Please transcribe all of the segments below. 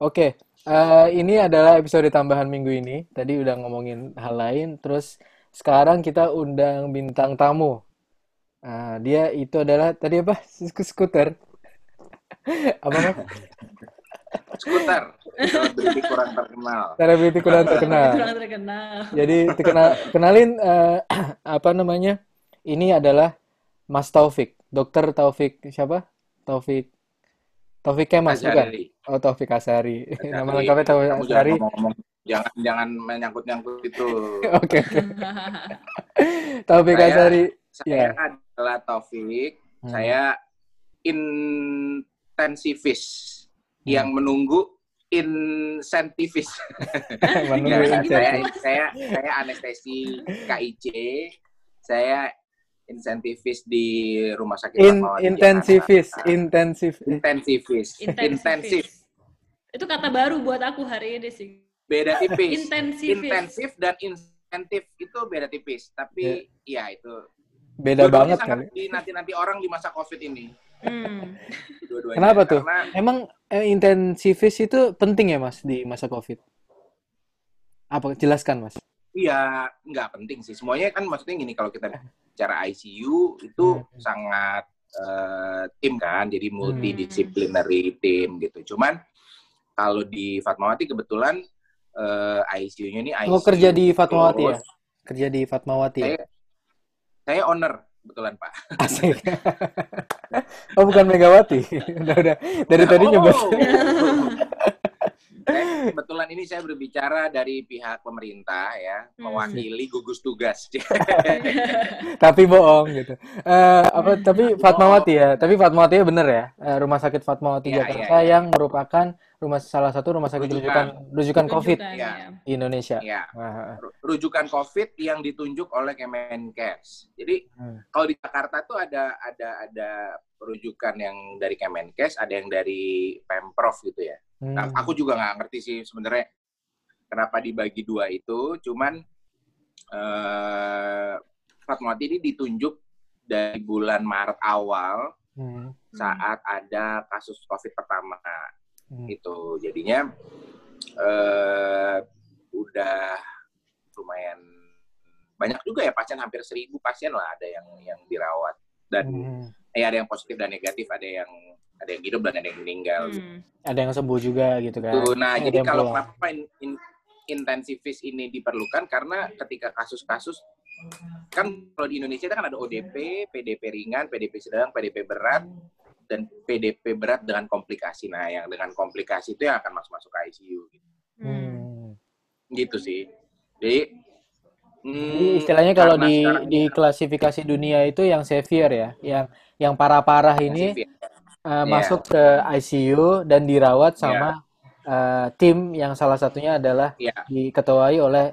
Oke, eh, ini adalah episode tambahan minggu ini. Tadi udah ngomongin hal lain, terus sekarang kita undang bintang tamu. Nah, dia itu adalah tadi apa? Sku- Skuter. Apa Mas? Skuter, selebriti kurang terkenal. Selebriti kurang terkenal. Kurang terkenal. Jadi dikenal, kenalin eh, apa namanya? Ini adalah Mas Taufik, Dokter Taufik siapa? Taufik Taufik Kemas bukan? Ajari. Oh Taufik Asari. Nama lengkapnya Taufik Kamu jangan Asari. ngomong-ngomong, jangan jangan menyangkut-nyangkut itu. Oke. Taufik Saya- Asari. Saya Ya. adalah Taufik, Hmm. saya intensivis Hmm. yang menunggu insentivis. Menunggu Gimana saya, saya saya anestesi KIC, saya insentivis di rumah sakit In, intensivis, Jakarta. intensif. intensivis, intensif. Itu kata baru buat aku hari ini sih. beda tipis. Intensif. Intensif dan insentif itu beda tipis, tapi ya itu Beda dua-duanya banget sangat kali. dinanti-nanti orang di masa COVID ini. Hmm. Dua-duanya. Kenapa tuh? Karena Emang eh, intensivis itu penting ya Mas di masa COVID? Apa? Jelaskan Mas. Iya, nggak penting sih. Semuanya kan maksudnya gini, kalau kita bicara ICU itu Hmm. sangat eh, tim kan, jadi multidisciplinary tim gitu. Cuman kalau di Fatmawati kebetulan eh, ICU-nya ini ICU Oh kerja di Fatmawati ya? Kerja di Fatmawati ya? Saya, saya owner kebetulan Pak. Asik. Oh bukan Megawati. Udah udah dari tadi Oh. nyebut. Ini saya berbicara dari pihak pemerintah ya, Hmm. mewakili gugus tugas. tapi bohong gitu. Eh apa tapi Fatmawati ya. Tapi Fatmawati ya bener ya. Eh, Rumah Sakit Fatmawati Iya, Jakarta iya, iya. yang merupakan rumah salah satu rumah sakit Rujukan. rujukan rujukan COVID Rujukan, Iya. ya. di Indonesia. ya, Wah, rujukan COVID yang ditunjuk oleh Kemenkes. Jadi Hmm. kalau di Jakarta tuh ada ada ada rujukan yang dari Kemenkes, ada yang dari Pemprov gitu ya. Nah, hmm. aku juga nggak ngerti sih sebenarnya kenapa dibagi dua itu. Cuman eh Fatmawati ini ditunjuk dari bulan Maret awal Hmm. saat ada kasus COVID pertama Hmm. itu. Jadinya eh udah lumayan banyak juga ya pasien hampir seribu pasien lah ada yang yang dirawat dan Hmm. eh, ada yang positif dan negatif ada yang ada yang hidup dan ada yang meninggal. Hmm. Ada yang sembuh juga gitu kan. Tuh, nah, Ada jadi kalau pulang. kenapa in- in- intensivis ini diperlukan karena ketika kasus-kasus kan kalau di Indonesia itu kan ada ODP, PDP ringan, PDP sedang, PDP berat, dan PDP berat dengan komplikasi. Nah, yang dengan komplikasi itu yang akan masuk masuk ke ICU. Gitu, Hmm. gitu sih. Jadi, Jadi hmm, istilahnya kalau di di klasifikasi dunia itu yang severe ya, yang yang parah-parah ini. Uh, Iya. masuk ke ICU dan dirawat sama uh, tim yang salah satunya adalah Iya. diketuai oleh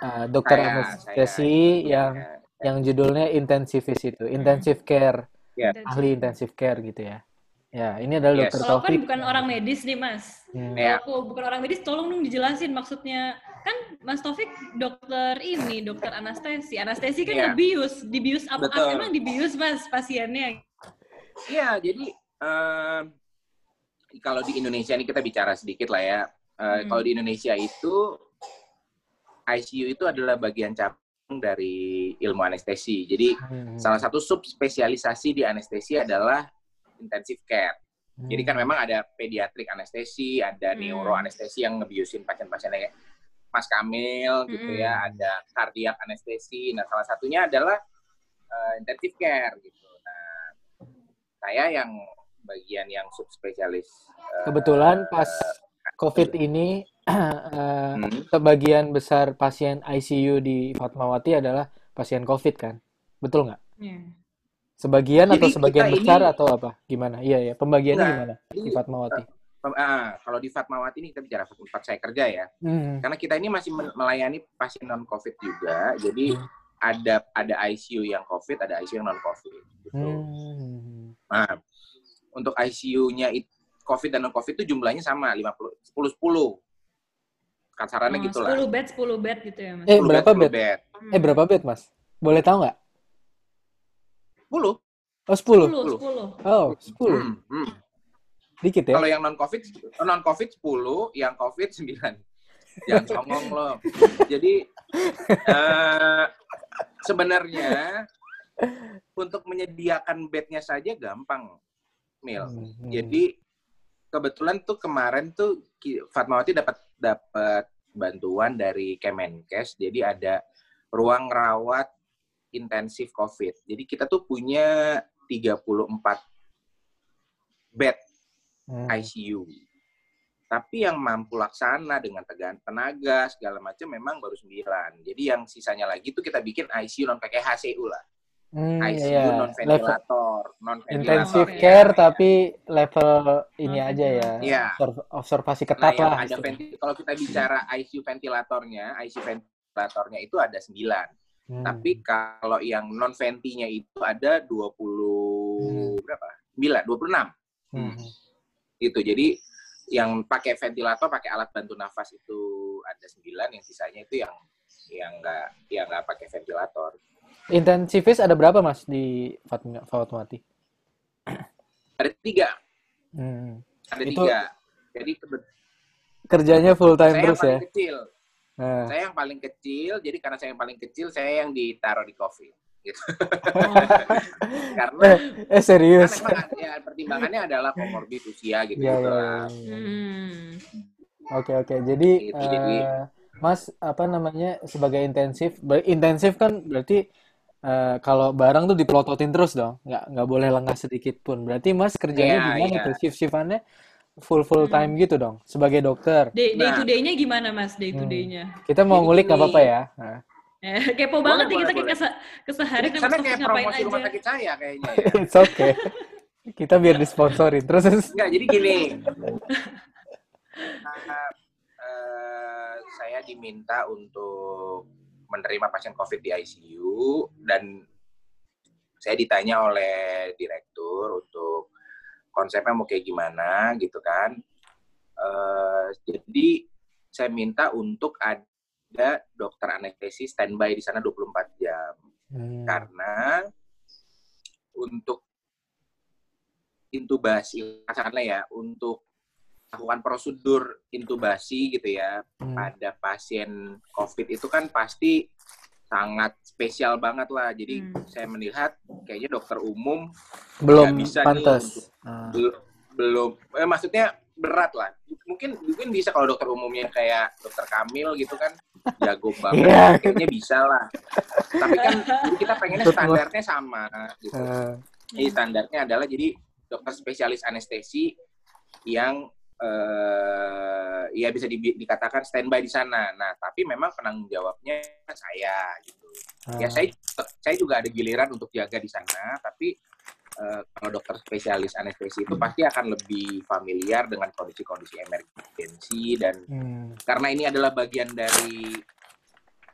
uh, dokter Saya- anestesi saya- yang yang judulnya intensivis itu, intensive care, Iya. ahli intensive care gitu ya. Ya, ini adalah Yes. dokter Kalau kan Taufik. bukan orang medis nih mas. Hmm. Iya. Kalau aku bukan orang medis, tolong dong dijelasin maksudnya. Kan Mas Taufik dokter ini, dokter anestesi. Anestesi kan Iya. ngebius. Dibius apa? Betul. Emang dibius mas pasiennya? Iya, jadi em, kalau di Indonesia ini kita bicara sedikit lah ya. Eh, Hmm. Kalau di Indonesia itu ICU itu adalah bagian cabang dari ilmu anestesi. Jadi Hmm. salah satu subspesialisasi di anestesi adalah intensive care. Jadi kan memang ada pediatrik anestesi, ada Hmm. neuro anestesi yang ngebiusin pasien-pasien kayak Mas Kamil gitu Hmm. ya, ada kardiak anestesi. Nah, salah satunya adalah eh, intensive care gitu. Nah, saya yang bagian yang subspesialis. eh, Kebetulan pas COVID ini uh, hmm, sebagian besar pasien ICU di Fatmawati adalah pasien COVID kan? Betul nggak? Iya. Sebagian Jadi atau sebagian besar ini- atau apa? Gimana? Iya ya, pembagiannya Nggak, gimana di jadi, Fatmawati? Ah, kalau di Fatmawati ini kita bicara tempat saya kerja ya. Hmm. Karena kita ini masih melayani pasien non COVID juga. Jadi Hmm. ada ada ICU yang COVID, ada ICU yang non COVID. Gitu. Hmm. Nah, untuk ICU-nya COVID dan non COVID itu jumlahnya sama 50 10 10. Kasarannya Oh, gitu lah. 10 bed, 10 bed gitu ya mas? Eh 10 berapa 10 bed? bed? Hmm. Eh berapa bed mas? Boleh tahu nggak? 10. Oh 10. 10, 10. Oh 10. Hmm, hmm. Dikit ya? Kalau yang non covid non covid 10, yang covid 9. Jangan songong loh. Jadi eh, sebenarnya untuk menyediakan bednya saja gampang, Mil. Hmm, hmm. Jadi kebetulan tuh kemarin tuh Fatmawati dapat dapat bantuan dari Kemenkes. Jadi ada ruang rawat intensif COVID. Jadi kita tuh punya 34 bed Hmm. ICU. Tapi yang mampu laksana dengan tegan tenaga segala macam memang baru 9. Jadi yang sisanya lagi tuh kita bikin ICU non pakai HCU lah. Hmm, ICU iya. non Level ventilator, non intensive ya. care tapi level ini Non aja ya. Iya. Observ- Observasi Nah, ketat yang lah. ada istilahnya. venti- kalau kita bicara ICU ventilatornya, ICU ventilatornya itu ada 9. Hmm. Tapi kalau yang non ventinya itu ada 20 berapa? 9, 26 Hmm. gitu. Jadi yang pakai ventilator, pakai alat bantu nafas itu ada 9, yang sisanya itu yang yang enggak yang enggak pakai ventilator. Intensivis ada berapa mas di Fatma- Fatmawati? Ada tiga, Hmm. ada Itu- tiga. Jadi Kerjanya full time saya yang terus ya? paling kecil. Nah. Saya yang paling kecil, jadi karena saya yang paling kecil, saya yang ditaruh di COVID. Gitu. karena Eh, eh serius? kan emang ya, pertimbangannya adalah komorbid usia gitu. Hmm. Oke oke. Jadi, Gitu, jadi- eh, Mas apa namanya sebagai intensif, intensif kan berarti eh, kalau barang tuh dipelototin terus dong, nggak nggak boleh lengah sedikit pun. Berarti Mas kerjanya Iya, gimana iya. tuh? Shift-shiftannya full full Hmm. time gitu dong, sebagai dokter. Day, day Nah. to day-nya gimana mas? Day to Hmm. day-nya. Kita mau Jadi ngulik nggak apa-apa ya? Nah. Eh, kepo Boleh, banget nih boleh, kita kayak boleh. Ini sama sana Taufik kayak ngapain promosi rumah aja. sakit saya kayaknya ya. It's okay. Kita biar disponsorin. Terus. Enggak, jadi gini. Nah, eh, saya diminta untuk menerima pasien COVID di ICU dan saya ditanya oleh direktur untuk konsepnya mau kayak gimana gitu kan. Eh, jadi saya minta untuk ada dokter anestesi standby di sana 24 jam Hmm. karena untuk intubasi katakanlah ya untuk melakukan prosedur intubasi gitu ya Hmm. pada pasien COVID itu kan pasti sangat spesial banget lah. Jadi Hmm. saya melihat kayaknya dokter umum Belum nggak bisa nih pantas. untuk- Ah. bel- belum, eh, maksudnya berat lah. Mungkin mungkin bisa kalau dokter umumnya kayak dokter Kamil gitu kan jago banget, Iya. kayaknya bisa lah. Tapi kan kita pengennya standarnya sama gitu. Ah. Jadi standarnya adalah jadi dokter spesialis anestesi yang eh ya bisa di- dikatakan standby di sana. Nah, tapi memang penanggung jawabnya saya gitu. Ya Ah. saya saya juga ada giliran untuk jaga di sana, tapi eh, kalau dokter spesialis anestesi itu pasti akan lebih familiar dengan kondisi-kondisi emergensi dan Hmm. karena ini adalah bagian dari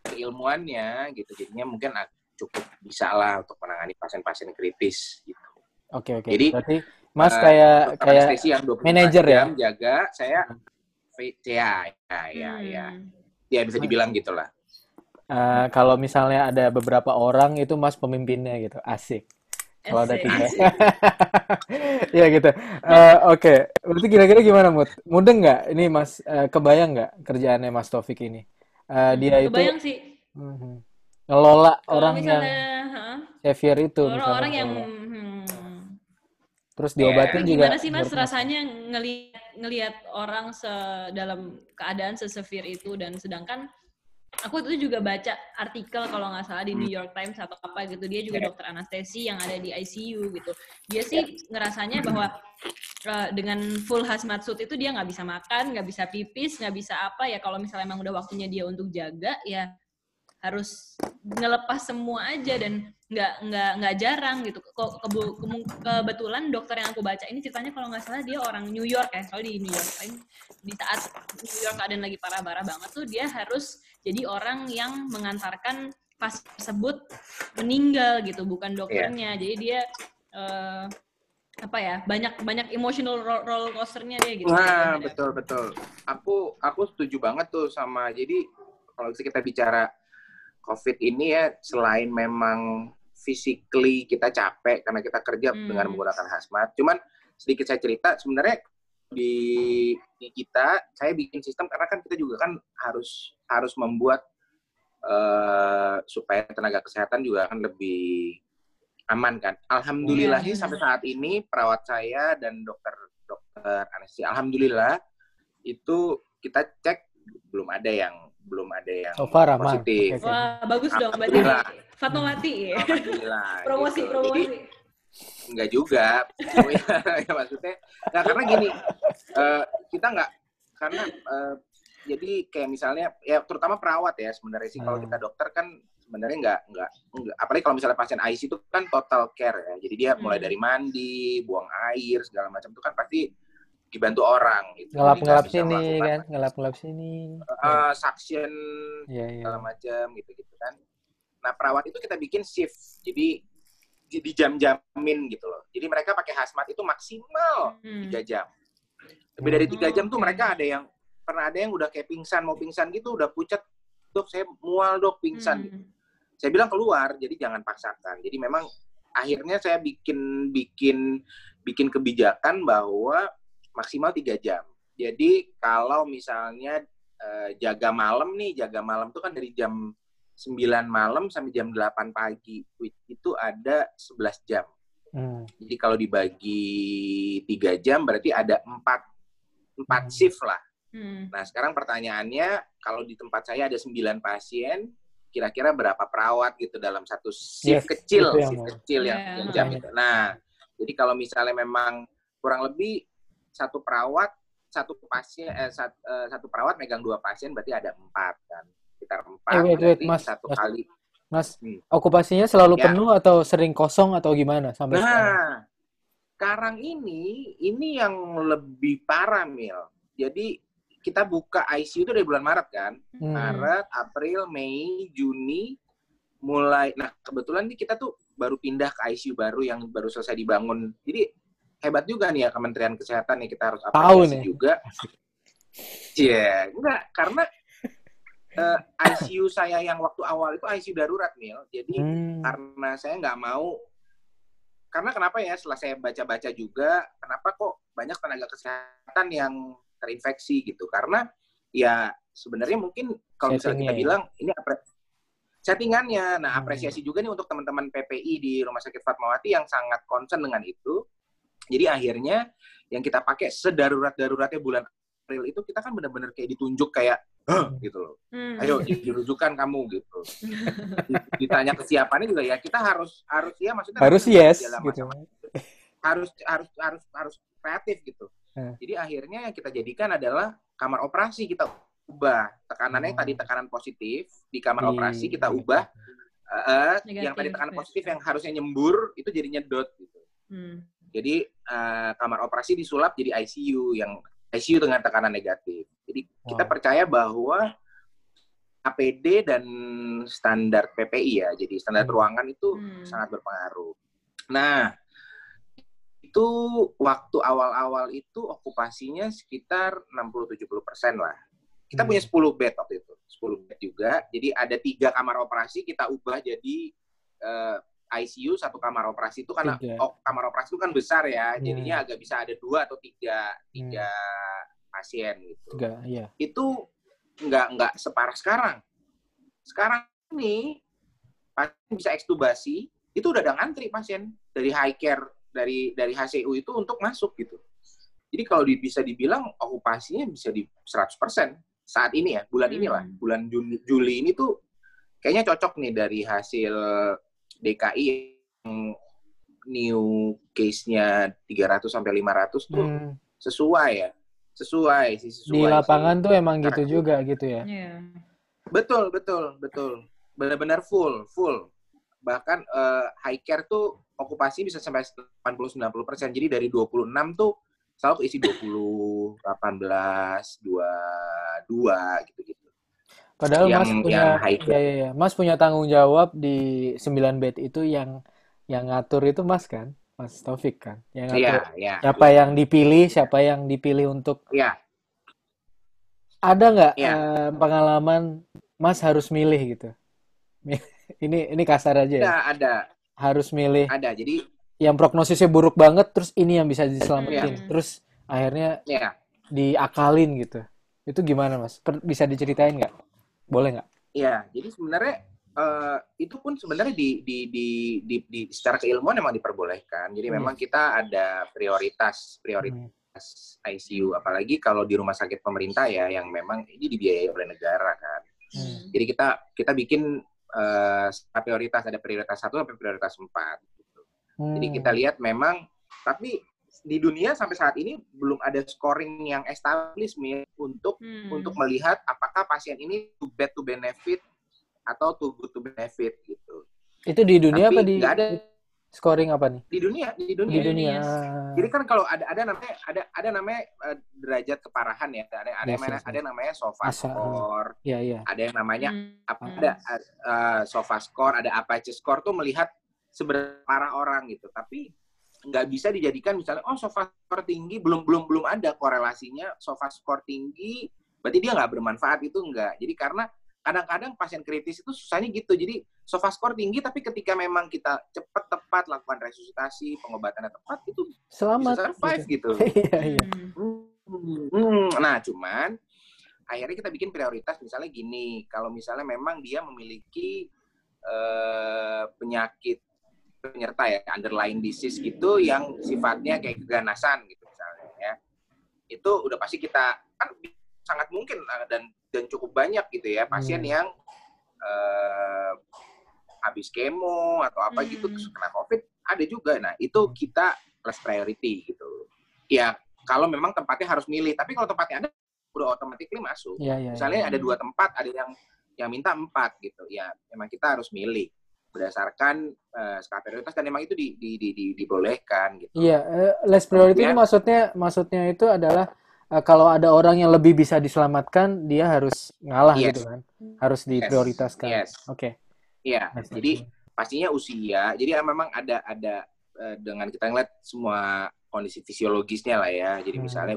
keilmuannya gitu, jadinya mungkin cukup bisa lah untuk menangani pasien-pasien kritis gitu. Oke oke. Jadi, Berarti Mas Eh, kayak kayak anestesi yang 24 manajer ya? jaga, saya ya ya ya ya. Hmm. Ya bisa dibilang gitulah. eh, kalau misalnya ada beberapa orang itu Mas pemimpinnya gitu. Asik. Kalau ada tiga. Iya gitu. Eh, Oke. Berarti kira-kira gimana Mut? Mudeng nggak? Ini Mas eh, kebayang nggak kerjaannya Mas Taufik ini? Eh, dia itu Kebayang sih. Mhm. ngelola Kalau orang yang misalnya, hah? severe itu Kalau misalnya orang yang hmm. Terus Iya. diobatin Tapi juga gimana sih mas rasanya ngelihat ngelihat orang se dalam keadaan sesevere itu? Dan sedangkan aku itu juga baca artikel kalau nggak salah di New York Times atau apa gitu. Dia juga Iya. dokter anestesi yang ada di ICU gitu. Dia sih ngerasanya bahwa eh, dengan full hazmat suit itu dia nggak bisa makan nggak bisa pipis nggak bisa apa ya. Kalau misalnya emang udah waktunya dia untuk jaga ya harus ngelepas semua aja dan nggak nggak nggak jarang gitu kok kebu- kemu- kebetulan dokter yang aku baca ini ceritanya kalau nggak salah dia orang New York ya soalnya di New York di saat New York keadaan lagi parah-parah banget tuh dia harus jadi orang yang mengantarkan pasien tersebut meninggal gitu bukan dokternya jadi dia eh, apa ya banyak banyak emotional roll, roller coasternya dia gitu Nah, betul betul. Aku aku setuju banget tuh sama. Jadi kalau kita bicara COVID ini ya selain memang physically kita capek karena kita kerja Hmm. dengan menggunakan hazmat. Cuman sedikit saya cerita sebenarnya di, di kita saya bikin sistem karena kan kita juga kan harus harus membuat uh, supaya tenaga kesehatan juga kan lebih aman kan. Alhamdulillah sih sampai saat ini perawat saya dan dokter dokter anestesi alhamdulillah itu kita cek belum ada yang belum ada yang So far aman. positif. Oke. Wah, bagus dong berarti. Fatmawati ya. Alhamdulillah. promosi, gitu. promosi. Jadi enggak juga. Ya, ya, maksudnya nah, karena gini eh, kita nggak karena eh, jadi kayak misalnya ya terutama perawat ya sebenarnya sih kalau Hmm. kita dokter kan sebenarnya nggak nggak nggak apalagi kalau misalnya pasien ICU itu kan total care ya jadi dia mulai Hmm. dari mandi buang air segala macam itu kan pasti dibantu orang gitu. Ngelap-ngelap bisa sini melakukan, kan, ngelap-ngelap sini. eh, suction Iya, iya. segala macam gitu-gitu kan. Nah perawat itu kita bikin shift, jadi di, jam-jamin gitu loh. Jadi mereka pakai hazmat itu maksimal Hmm. tiga jam. Lebih dari tiga Oh, jam tuh mereka ada yang pernah ada yang udah kayak pingsan mau pingsan gitu udah pucat dok saya mual dok pingsan. Hmm. Saya bilang keluar, jadi jangan paksakan. Jadi memang akhirnya saya bikin bikin bikin kebijakan bahwa maksimal tiga jam. Jadi kalau misalnya eh, jaga malam nih, jaga malam tuh kan dari jam 9 malam sampai jam 8 pagi. Which Itu ada 11 jam. Hmm. Jadi kalau dibagi tiga jam berarti ada empat empat Hmm. shift lah. Hmm. Nah sekarang pertanyaannya kalau di tempat saya ada 9 pasien, kira-kira berapa perawat gitu dalam satu shift Yes, kecil, itu yang shift kecil yang, Iya. yang jam itu. Nah jadi kalau misalnya memang kurang lebih satu perawat satu pasien eh, sat- eh, satu perawat megang dua pasien berarti ada empat kan sekitar empat Eh, wait, wait, Mas. satu Mas. kali Mas, Hmm. okupasinya selalu Ya. penuh atau sering kosong atau gimana sampai sekarang? Nah, sekarang ini ini yang lebih parah Mil. Jadi kita buka ICU itu dari bulan Maret kan? Hmm. Maret, April, Mei, Juni mulai nah kebetulan nih kita tuh baru pindah ke ICU baru yang baru selesai dibangun. Jadi hebat juga nih ya Kementerian Kesehatan nih kita harus apresiasi nih. juga. Iya, enggak karena eh, ICU saya yang waktu awal itu ICU darurat Mil. Jadi Hmm. karena saya nggak mau karena kenapa ya setelah saya baca-baca juga kenapa kok banyak tenaga kesehatan yang terinfeksi gitu karena ya sebenarnya mungkin kalau misalnya kita ya. bilang ini settingannya nah Hmm. apresiasi juga nih untuk teman-teman PPI di Rumah Sakit Fatmawati yang sangat concern dengan itu jadi akhirnya yang kita pakai sedarurat-daruratnya bulan April itu kita kan benar-benar kayak ditunjuk kayak gitu loh Hmm. ayo dirujukan kamu gitu ditanya kesiapannya juga ya kita harus harus ya maksudnya Harus harus yes dalam gitu. harus harus harus harus kreatif gitu Hmm. jadi akhirnya yang kita jadikan adalah kamar operasi kita ubah tekanannya yang tadi Hmm. tekanan positif di kamar Di- operasi kita ubah eh, eh, Negatif, yang tadi tekanan positif yang harusnya nyembur itu jadi nyedot gitu Hmm. Jadi eh, kamar operasi disulap jadi ICU yang ICU dengan tekanan negatif. Jadi kita Wow. percaya bahwa APD dan standar PPI ya, jadi standar Hmm. ruangan itu Hmm. sangat berpengaruh. Nah, itu waktu awal-awal itu okupasinya sekitar 60-70 persen lah. Kita Hmm. punya 10 bed waktu itu, 10 bed juga. Jadi ada tiga kamar operasi kita ubah jadi eh, ICU satu kamar operasi itu karena Tiga. oh, kamar operasi itu kan besar ya, Hmm. jadinya agak bisa ada dua atau tiga tiga pasien gitu. Tiga, iya. Itu nggak nggak separah sekarang. Sekarang ini pasien bisa ekstubasi itu udah ada ngantri pasien dari high care dari dari HCU itu untuk masuk gitu. Jadi kalau di- bisa dibilang okupasinya bisa di 100% saat ini ya, bulan Hmm. inilah, bulan Juni, Juli ini tuh kayaknya cocok nih dari hasil DKI yang new case-nya 300 sampai 500 tuh Hmm. sesuai ya. Sesuai sih sesuai. Di sih. lapangan tuh emang gitu Karena- juga gitu ya. Iya. Betul, betul, betul. Benar-benar full, full. Bahkan eh, high care tuh okupasi bisa sampai 80-90%. Jadi dari 26 tuh selalu keisi 20, 18, 22 gitu-gitu. Padahal Yang- Mas punya yang high ya, ya, ya. Mas punya tanggung jawab di 9 bed itu yang yang ngatur itu Mas kan? Mas Taufik kan? Yang Iya, ngatur iya. siapa yang dipilih, siapa yang dipilih untuk Iya, ada nggak Iya. eh, pengalaman Mas harus milih gitu? Ini ini kasar aja ya. ada, ada, Harus milih ada. Jadi yang prognosisnya buruk banget terus ini yang bisa diselamatin. Iya. Terus akhirnya Ya, diakalin gitu. Itu gimana Mas? Per- bisa diceritain nggak? Boleh nggak? ya. Jadi sebenarnya eh, itu pun sebenarnya di, di, di, di, di- secara keilmuan memang diperbolehkan. Jadi Hmm. memang kita ada prioritas prioritas Hmm. ICU, apalagi kalau di rumah sakit pemerintah ya yang memang ini dibiayai oleh negara kan. Hmm. Jadi kita kita bikin eh, prioritas ada prioritas satu sampai prioritas empat. gitu. Jadi Hmm. kita lihat memang, tapi di dunia sampai saat ini belum ada scoring yang established untuk Hmm. untuk melihat apakah pasien ini too bad to benefit atau too good to benefit gitu. Itu di dunia Tapi apa di ada scoring apa nih? di dunia di Di dunia. dunia. Jadi kan kalau ada ada namanya ada ada namanya eh, derajat keparahan ya, ada ada Yes, namanya yes, ada namanya SOFA Asa, score, Iya, iya. ada yang namanya Hmm. apa ada uh, sofa score, ada Apache score tuh melihat seberapa parah orang gitu. Tapi nggak bisa dijadikan misalnya oh sofa score tinggi belum belum belum ada korelasinya sofa score tinggi berarti dia nggak bermanfaat itu enggak. Jadi karena kadang-kadang pasien kritis itu susahnya gitu. Jadi sofa score tinggi tapi ketika memang kita cepat tepat lakukan resusitasi, pengobatannya tepat itu Selamat. bisa survive gitu. Iya, iya. Hmm. Hmm, Nah, cuman akhirnya kita bikin prioritas misalnya gini, kalau misalnya memang dia memiliki eh, penyakit penyerta ya, underlying disease gitu yang sifatnya kayak keganasan gitu misalnya ya. Itu udah pasti kita kan sangat mungkin eh, dan dan cukup banyak gitu ya pasien Hmm. yang eh, habis kemo atau apa gitu Hmm. terus kena covid ada juga. Nah, itu kita plus priority gitu. Ya, kalau memang tempatnya harus milih. Tapi kalau tempatnya ada, udah automatically masuk. Iya, iya. Misalnya ada Hmm. dua tempat, ada yang yang minta empat gitu. Ya, memang kita harus milih berdasarkan eh, skala prioritas dan memang itu di, di, di, di- dibolehkan gitu. Iya, eh, less priority itu maksudnya maksudnya itu adalah eh, kalau ada orang yang lebih bisa diselamatkan, dia harus ngalah Yes. gitu kan. Harus diprioritaskan. Yes. Oke. Iya, Nice, jadi nice. pastinya usia. Jadi ya memang ada ada eh, dengan kita ngeliat semua kondisi fisiologisnya lah ya. Jadi Hmm. misalnya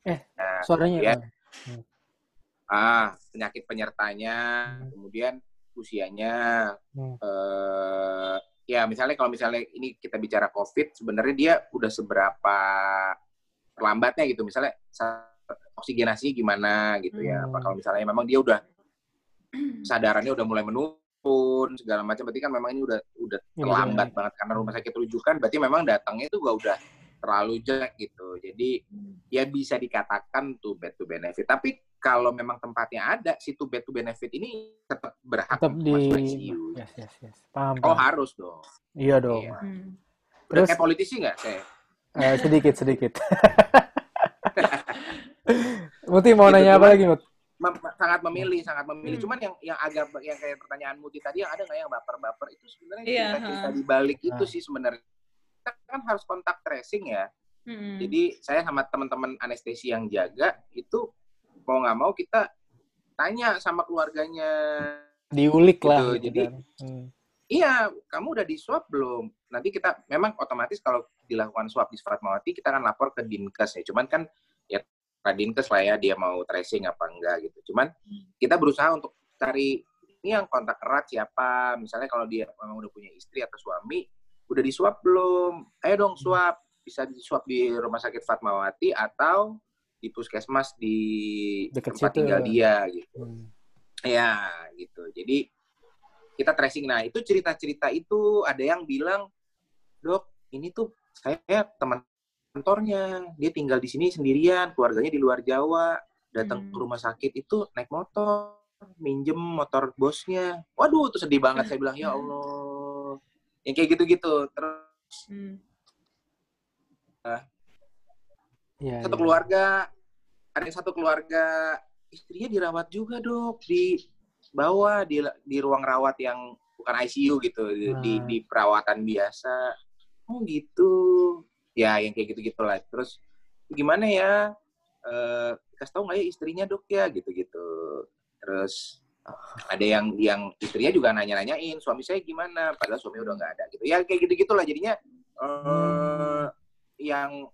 Eh, Nah, suaranya kemudian, eh, ah penyakit penyertanya, Hmm. kemudian usianya, Hmm. eh ya misalnya kalau misalnya ini kita bicara COVID, sebenarnya dia udah seberapa terlambatnya gitu, misalnya sa- oksigenasi gimana gitu ya, apa Hmm. kalau misalnya memang dia udah kesadarannya udah mulai menurun segala macam, berarti kan memang ini udah udah Ini terlambat jelek. banget karena rumah sakit rujukan, berarti memang datangnya itu gak udah terlalu jelek gitu, jadi ya bisa dikatakan to bad to benefit. Tapi kalau memang tempatnya ada, si to bad to benefit ini tetap berhak tetap di masuk ICU. Yes, yes, yes. Paham, Oh paham. harus dong. Iya dong. Iya. Hmm. Udah Terus kayak politisi nggak saya? eh, sedikit sedikit. Muti mau Gitu, nanya apa lagi, Mut? Mem- sangat memilih, sangat memilih. Hmm. Cuman yang yang agak yang kayak pertanyaan Muti tadi yang ada nggak yang baper-baper itu sebenarnya Iya, cerita-cerita ha. di balik itu Ah. sih sebenarnya. Kita kan harus kontak tracing ya. Hmm. Jadi saya sama teman-teman anestesi yang jaga itu mau nggak mau kita tanya sama keluarganya Diulik lah Gitu, gitu jadi- kan. Hmm. Iya, kamu udah di swab belum? Nanti kita memang otomatis kalau dilakukan swab di Fatmawati kita akan lapor ke Dinkes ya. Cuman kan ya ke Dinkes lah ya dia mau tracing apa enggak gitu. Cuman kita berusaha untuk cari ini yang kontak erat siapa. Misalnya kalau dia memang udah punya istri atau suami, udah di swab belum? Ayo dong swab. Bisa di swab di Rumah Sakit Fatmawati atau di puskesmas di Deket tempat situ. tinggal dia gitu. Hmm. Ya, gitu. Jadi kita tracing. Nah, itu cerita-cerita itu ada yang bilang, "Dok, ini tuh saya teman kantornya. Dia tinggal di sini sendirian, keluarganya di luar Jawa. Datang Hmm. ke rumah sakit itu naik motor, minjem motor bosnya. Waduh, itu sedih banget. Saya bilang, "Ya Allah." Yang kayak gitu-gitu. Terus Hmm. Iya, satu iya. keluarga, ada yang satu keluarga istrinya dirawat juga dok di bawah di di ruang rawat yang bukan ICU gitu di, di, Hmm. di perawatan biasa. Oh gitu. Ya yang kayak gitu gitulah. Terus gimana ya? Eh, kasih tahu nggak ya istrinya dok ya gitu-gitu. Terus ada yang yang istrinya juga nanya-nanyain suami saya gimana padahal suami udah nggak ada gitu ya kayak gitu gitulah jadinya eh yang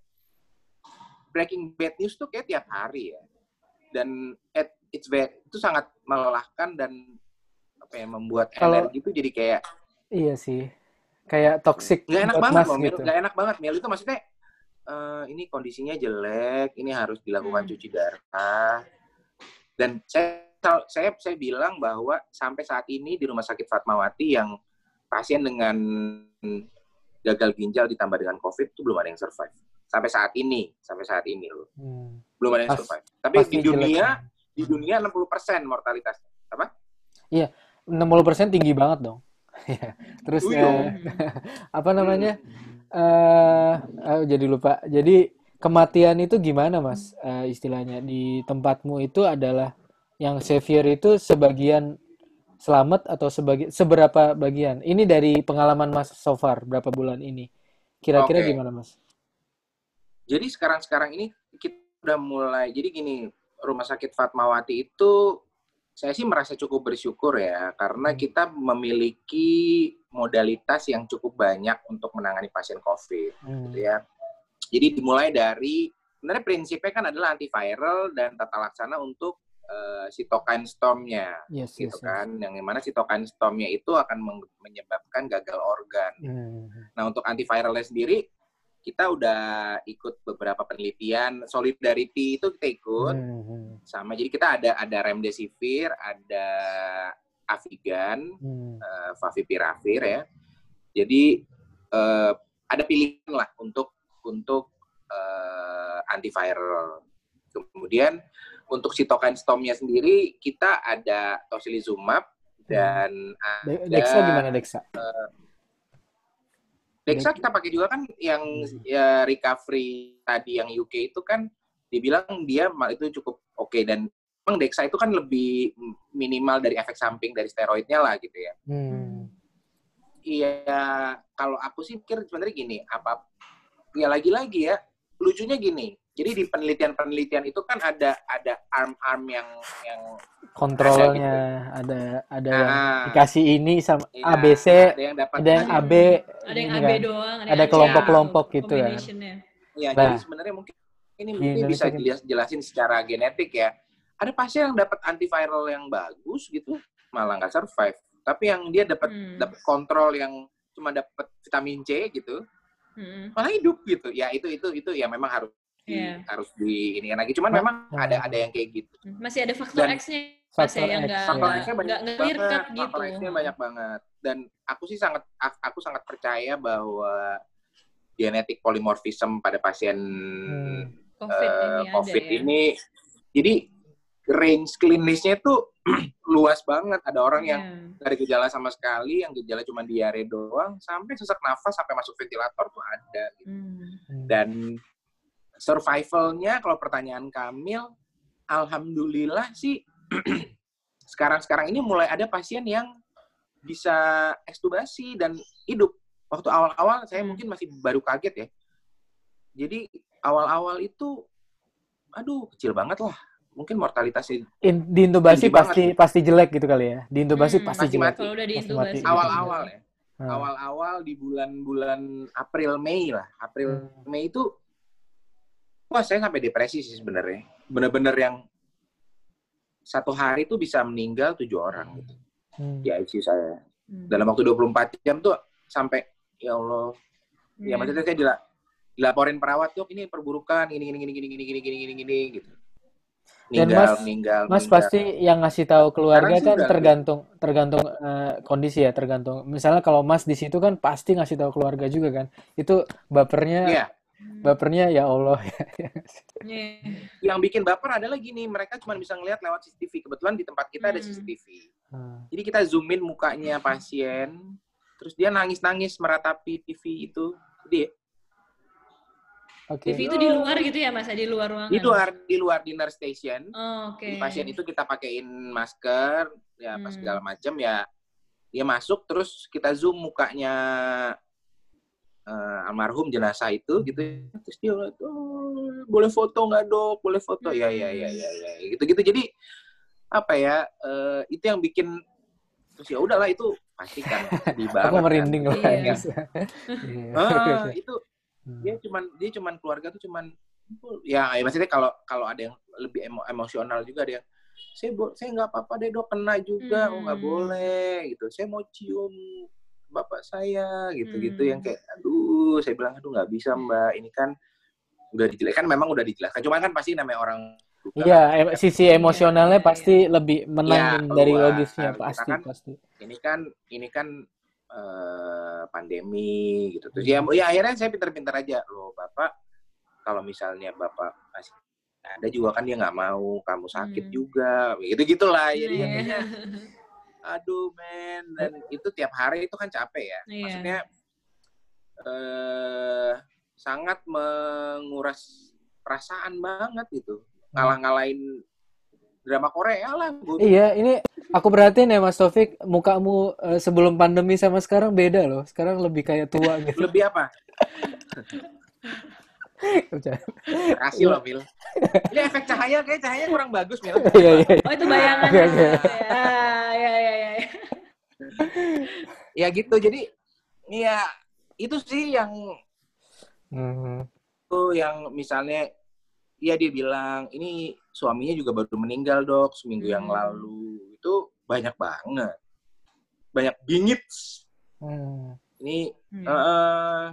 breaking bad news tuh kayak tiap hari ya dan it, it's very, itu sangat melelahkan dan apa ya membuat Kalau- energi itu jadi kayak Iya sih. Kayak toxic nggak enak banget loh gitu. nggak enak banget Mil itu maksudnya eh, ini kondisinya jelek, ini harus dilakukan Hmm. cuci darah. Dan saya saya saya bilang bahwa sampai saat ini di Rumah Sakit Fatmawati yang pasien dengan gagal ginjal ditambah dengan COVID itu belum ada yang survive. Sampai saat ini, sampai saat ini loh. Hmm. Belum ada yang Pas- survive. Tapi Pasti di jelek. dunia, di dunia 60% mortalitasnya. Apa? 60% tinggi banget dong. Iya. Terus Iya. eh, apa namanya? Eh eh, jadi lupa. Jadi kematian itu gimana, Mas? Eh, istilahnya di tempatmu itu adalah yang severe itu sebagian selamat atau sebagian seberapa bagian? Ini dari pengalaman Mas so far berapa bulan ini? Kira-kira Oke. gimana, Mas? Jadi sekarang-sekarang ini kita udah mulai. Jadi gini, Rumah Sakit Fatmawati itu saya sih merasa cukup bersyukur ya karena Hmm. kita memiliki modalitas yang cukup banyak untuk menangani pasien COVID Hmm. gitu ya. Jadi dimulai dari sebenarnya prinsipnya kan adalah antiviral dan tata laksana untuk eh, cytokine storm-nya Yes, gitu yes, yes. kan. Yang mana cytokine storm-nya itu akan menyebabkan gagal organ. Hmm. Nah, untuk antiviralnya sendiri, kita udah ikut beberapa penelitian. Solidarity itu kita ikut. Hmm. Sama, jadi kita ada ada remdesivir, ada Avigan, Hmm. eh, Favipiravir ya. Jadi, eh, ada pilihan lah untuk untuk eh, antiviral. Kemudian, untuk cytokine storm-nya sendiri, kita ada tocilizumab dan De- ada Dexa gimana Dexa? Dexa kita pakai juga kan yang Hmm. ya, recovery tadi yang UK itu kan dibilang dia itu cukup oke dan memang Dexa itu kan lebih minimal dari efek samping dari steroidnya lah gitu ya. Hmm. Iya, kalau aku sih pikir sebenarnya gini, apa ya lagi-lagi ya lucunya gini. Jadi di penelitian-penelitian itu kan ada ada arm-arm yang yang Kontrolnya ada ada yang Ah, dikasih ini sama iya, ABC, ada yang dapat ada yang. AB, Ada yang AB kan. doang, Ada yang kelompok-kelompok gitu kan. Ya, Nah. jadi sebenarnya mungkin ini Di mungkin bisa jelas- jelasin secara genetik ya. Ada pasien yang dapat antiviral yang bagus gitu, malah nggak survive. Tapi yang dia dapat Hmm. dapat kontrol yang cuma dapat vitamin C gitu, Mm-mm. malah hidup gitu. Ya itu itu itu ya memang harus di, Iya. harus di ini lagi. Cuman Ma- memang Hmm. ada ada yang kayak gitu. Masih ada faktor X-nya faktor ya, yang X, nggak ya. Faktor nggak- X-nya banyak nggak banget. clear cut gitu. Faktor X-nya banyak banget. Dan aku sih sangat aku sangat percaya bahwa genetik polymorphism pada pasien Hmm. COVID eh, ini COVID ada ya. ini jadi range klinisnya itu luas banget. Ada orang yang Iya. nggak ada gejala sama sekali, yang gejala cuma diare doang, sampai sesak nafas, sampai masuk ventilator tuh ada. gitu. Hmm. Dan survivalnya, kalau pertanyaan Kamil, alhamdulillah sih sekarang-sekarang ini mulai ada pasien yang bisa ekstubasi dan hidup. Waktu awal-awal saya Hmm. mungkin masih baru kaget ya. Jadi awal-awal itu, aduh kecil banget lah. Mungkin mortalitasnya In, diintubasi pasti pasti jelek gitu kali ya. Diintubasi Hmm, pasti pasti jelek. mati. Kalau udah Pasti diintubasi. mati. awal-awal ya. Hmm. Awal-awal di bulan-bulan April Mei lah. April Hmm. Mei itu wah saya sampai depresi sih sebenarnya. Bener-bener yang satu hari itu bisa meninggal tujuh orang gitu Hmm. di ICU saya. Hmm. Dalam waktu 24 jam tuh sampai ya Allah. Ya Iya. maksudnya saya dila- dilaporin perawat tuh ini perburukan gini gini gini gini gini gini gini gini gini gitu. Dan Meninggal, Mas- meninggal, Mas meninggal. pasti yang ngasih tahu keluarga Sekarang kan udah- tergantung tergantung eh, kondisi ya, tergantung. Misalnya kalau Mas di situ kan pasti ngasih tahu keluarga juga kan. Itu bapernya Iya. Hmm. bapernya ya Allah. Iya. Yang bikin baper adalah gini, mereka cuma bisa ngelihat lewat CCTV. Kebetulan di tempat kita ada Hmm. CCTV. Hmm. Jadi kita zoom in mukanya pasien, terus dia nangis-nangis meratapi TV itu. Jadi Oke. TV itu di luar gitu ya Mas, di luar ruangan. di luar di luar dinner station, Oh, Oke. di pasien itu kita pakein masker, ya Hmm. segala macam ya. Dia masuk terus kita zoom mukanya eh, almarhum jenazah itu gitu. Terus dia "Oh, boleh foto nggak dok? Boleh foto? Ya ya ya ya ya. Gitu-gitu. Jadi apa ya? eh, itu yang bikin terus ya udahlah itu pasti kan sedih banget. Aku kan. merinding lah. Iya. Iya. Ah, itu Hmm. dia cuman dia cuman keluarga tuh cuman ya, ya maksudnya kalau kalau ada yang lebih emo- emosional juga ada yang saya saya nggak apa-apa deh dok kena juga oh nggak Hmm. boleh gitu saya mau cium bapak saya gitu gitu Hmm. yang kayak aduh saya bilang aduh nggak bisa mbak ini kan udah dijelaskan memang udah dijelaskan cuman kan pasti namanya orang Iya, kan, em- sisi emosionalnya iya, pasti lebih menang Iya, dari keluar. logisnya Kita pasti kan- pasti. ini kan ini kan eh, pandemi gitu terus ya ya akhirnya saya pinter-pinter aja loh bapak kalau misalnya bapak masih ada juga kan dia nggak mau kamu sakit Hmm. juga gitu gitulah jadi Iya. Aduh men dan itu tiap hari itu kan capek ya Iya. maksudnya eh sangat menguras perasaan banget gitu ngalah-ngalahin drama Korea lah gua Iya, ini aku perhatiin ya Mas Taufik, mukamu eh, sebelum pandemi sama sekarang beda loh. Sekarang lebih kayak tua gitu. lebih apa kasih loh Mil ini efek cahaya kayak cahayanya kurang bagus Mil Iya, iya. Oh itu bayangan. Oke, oke. Ya, ya, ya, ya. ya gitu jadi ya itu sih yang Mhm. tuh yang misalnya ya dia bilang ini suaminya juga baru meninggal dok seminggu yang Hmm. lalu itu banyak banget banyak bingit Hmm. ini Hmm. eh,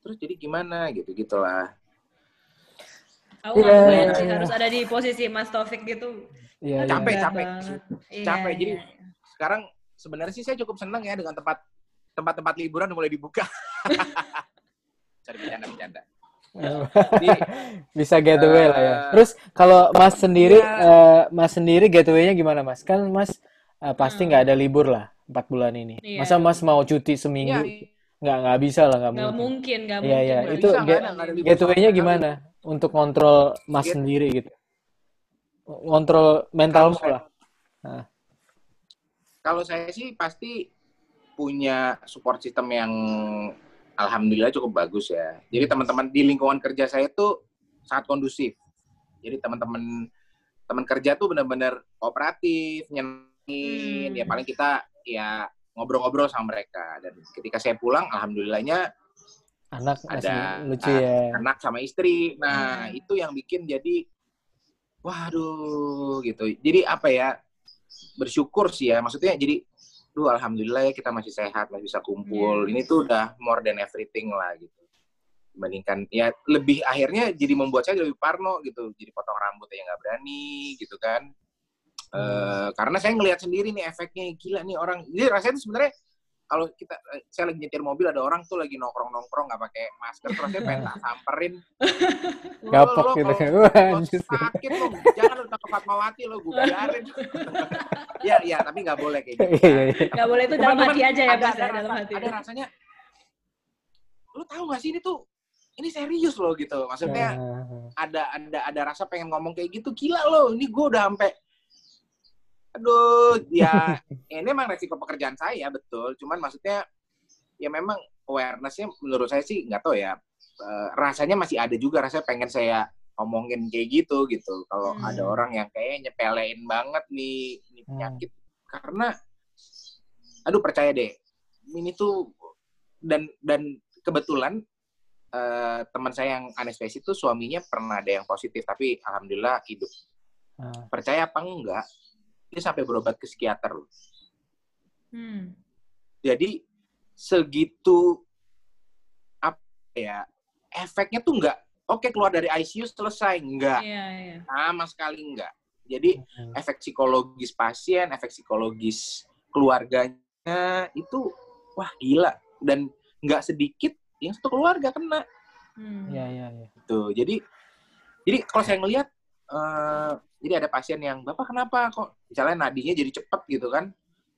terus jadi gimana gitu gitulah Aku Iya. kebayang sih harus ada di posisi Mas Taufik gitu. Iya, iya. Capek, Berat capek. Iya, Capek, jadi- iya. sekarang sebenarnya sih saya cukup senang ya dengan tempat tempat-tempat liburan udah mulai dibuka cari bercanda bercanda jadi Bisa getaway lah ya. Eh, Terus kalau Mas sendiri, iya. eh, Mas sendiri getaway-nya gimana Mas? Kan Mas eh, pasti Hmm. nggak ada libur lah empat bulan ini. Iya. Masa Mas mau cuti ya, seminggu? Nggak nggak bisa lah nggak Nggak mungkin. mungkin, nggak Iya, mungkin. iya. nggak Itu get-. Getaway-nya gimana untuk kontrol Mas Get- sendiri gitu? Kontrol mentalmu Kalau saya- lah. kalau saya sih pasti punya support system yang alhamdulillah cukup bagus ya. Jadi teman-teman di lingkungan kerja saya tuh sangat kondusif. Jadi teman-teman teman kerja tuh benar-benar kooperatif, nyenengin. Hmm. Ya paling kita ya ngobrol-ngobrol sama mereka. Dan ketika saya pulang, alhamdulillahnya Anak Ada, lucu ya. anak sama istri. Nah, Hmm. itu yang bikin jadi waduh gitu. Jadi apa ya? Bersyukur sih ya. Maksudnya jadi duh alhamdulillah ya kita masih sehat, masih bisa kumpul. Iya. Ini tuh udah more than everything lah gitu. Dibandingkan ya lebih akhirnya jadi membuat saya lebih parno gitu. Jadi potong rambut aja nggak berani gitu kan. Eh, karena saya ngelihat sendiri nih efeknya gila nih orang. Jadi rasanya sebenarnya kalau kita eh, saya lagi nyetir mobil ada orang tuh lagi nongkrong nongkrong nggak pakai masker terus saya pengen tak samperin Lo- Gapok lo gitu kan. Sakit lo jangan lu ke Fatmawati lo gue biarin ya ya tapi nggak boleh kayak gitu Iya, iya. Nggak boleh itu dalam Cuman- hati aja ya ada, Mas, ada, ya, dalam rasa- hati. ada rasanya lu tahu gak sih ini tuh ini serius loh gitu maksudnya Ah, ada ada ada rasa pengen ngomong kayak gitu gila loh ini gue udah sampai aduh ya ini emang resiko pekerjaan saya betul cuman maksudnya ya memang awarenessnya menurut saya sih nggak tahu ya eh, rasanya masih ada juga rasanya pengen saya ngomongin kayak gitu gitu kalau Hmm. ada orang yang kayak nyepelein banget nih ini Hmm. penyakit karena aduh percaya deh ini tuh dan dan kebetulan eh, teman saya yang anestesi itu suaminya pernah ada yang positif tapi alhamdulillah hidup ah. percaya apa enggak dia sampai berobat ke psikiater loh. Hmm. jadi segitu apa ya efeknya tuh enggak oke keluar dari ICU selesai enggak Iya, iya. sama sekali enggak jadi Hmm. efek psikologis pasien efek psikologis keluarganya itu wah gila dan nggak sedikit yang satu keluarga kena Hmm. Iya, iya, iya. gitu jadi jadi kalau saya ngelihat eh, jadi ada pasien yang bapak kenapa? Kok misalnya nadinya jadi cepet gitu kan?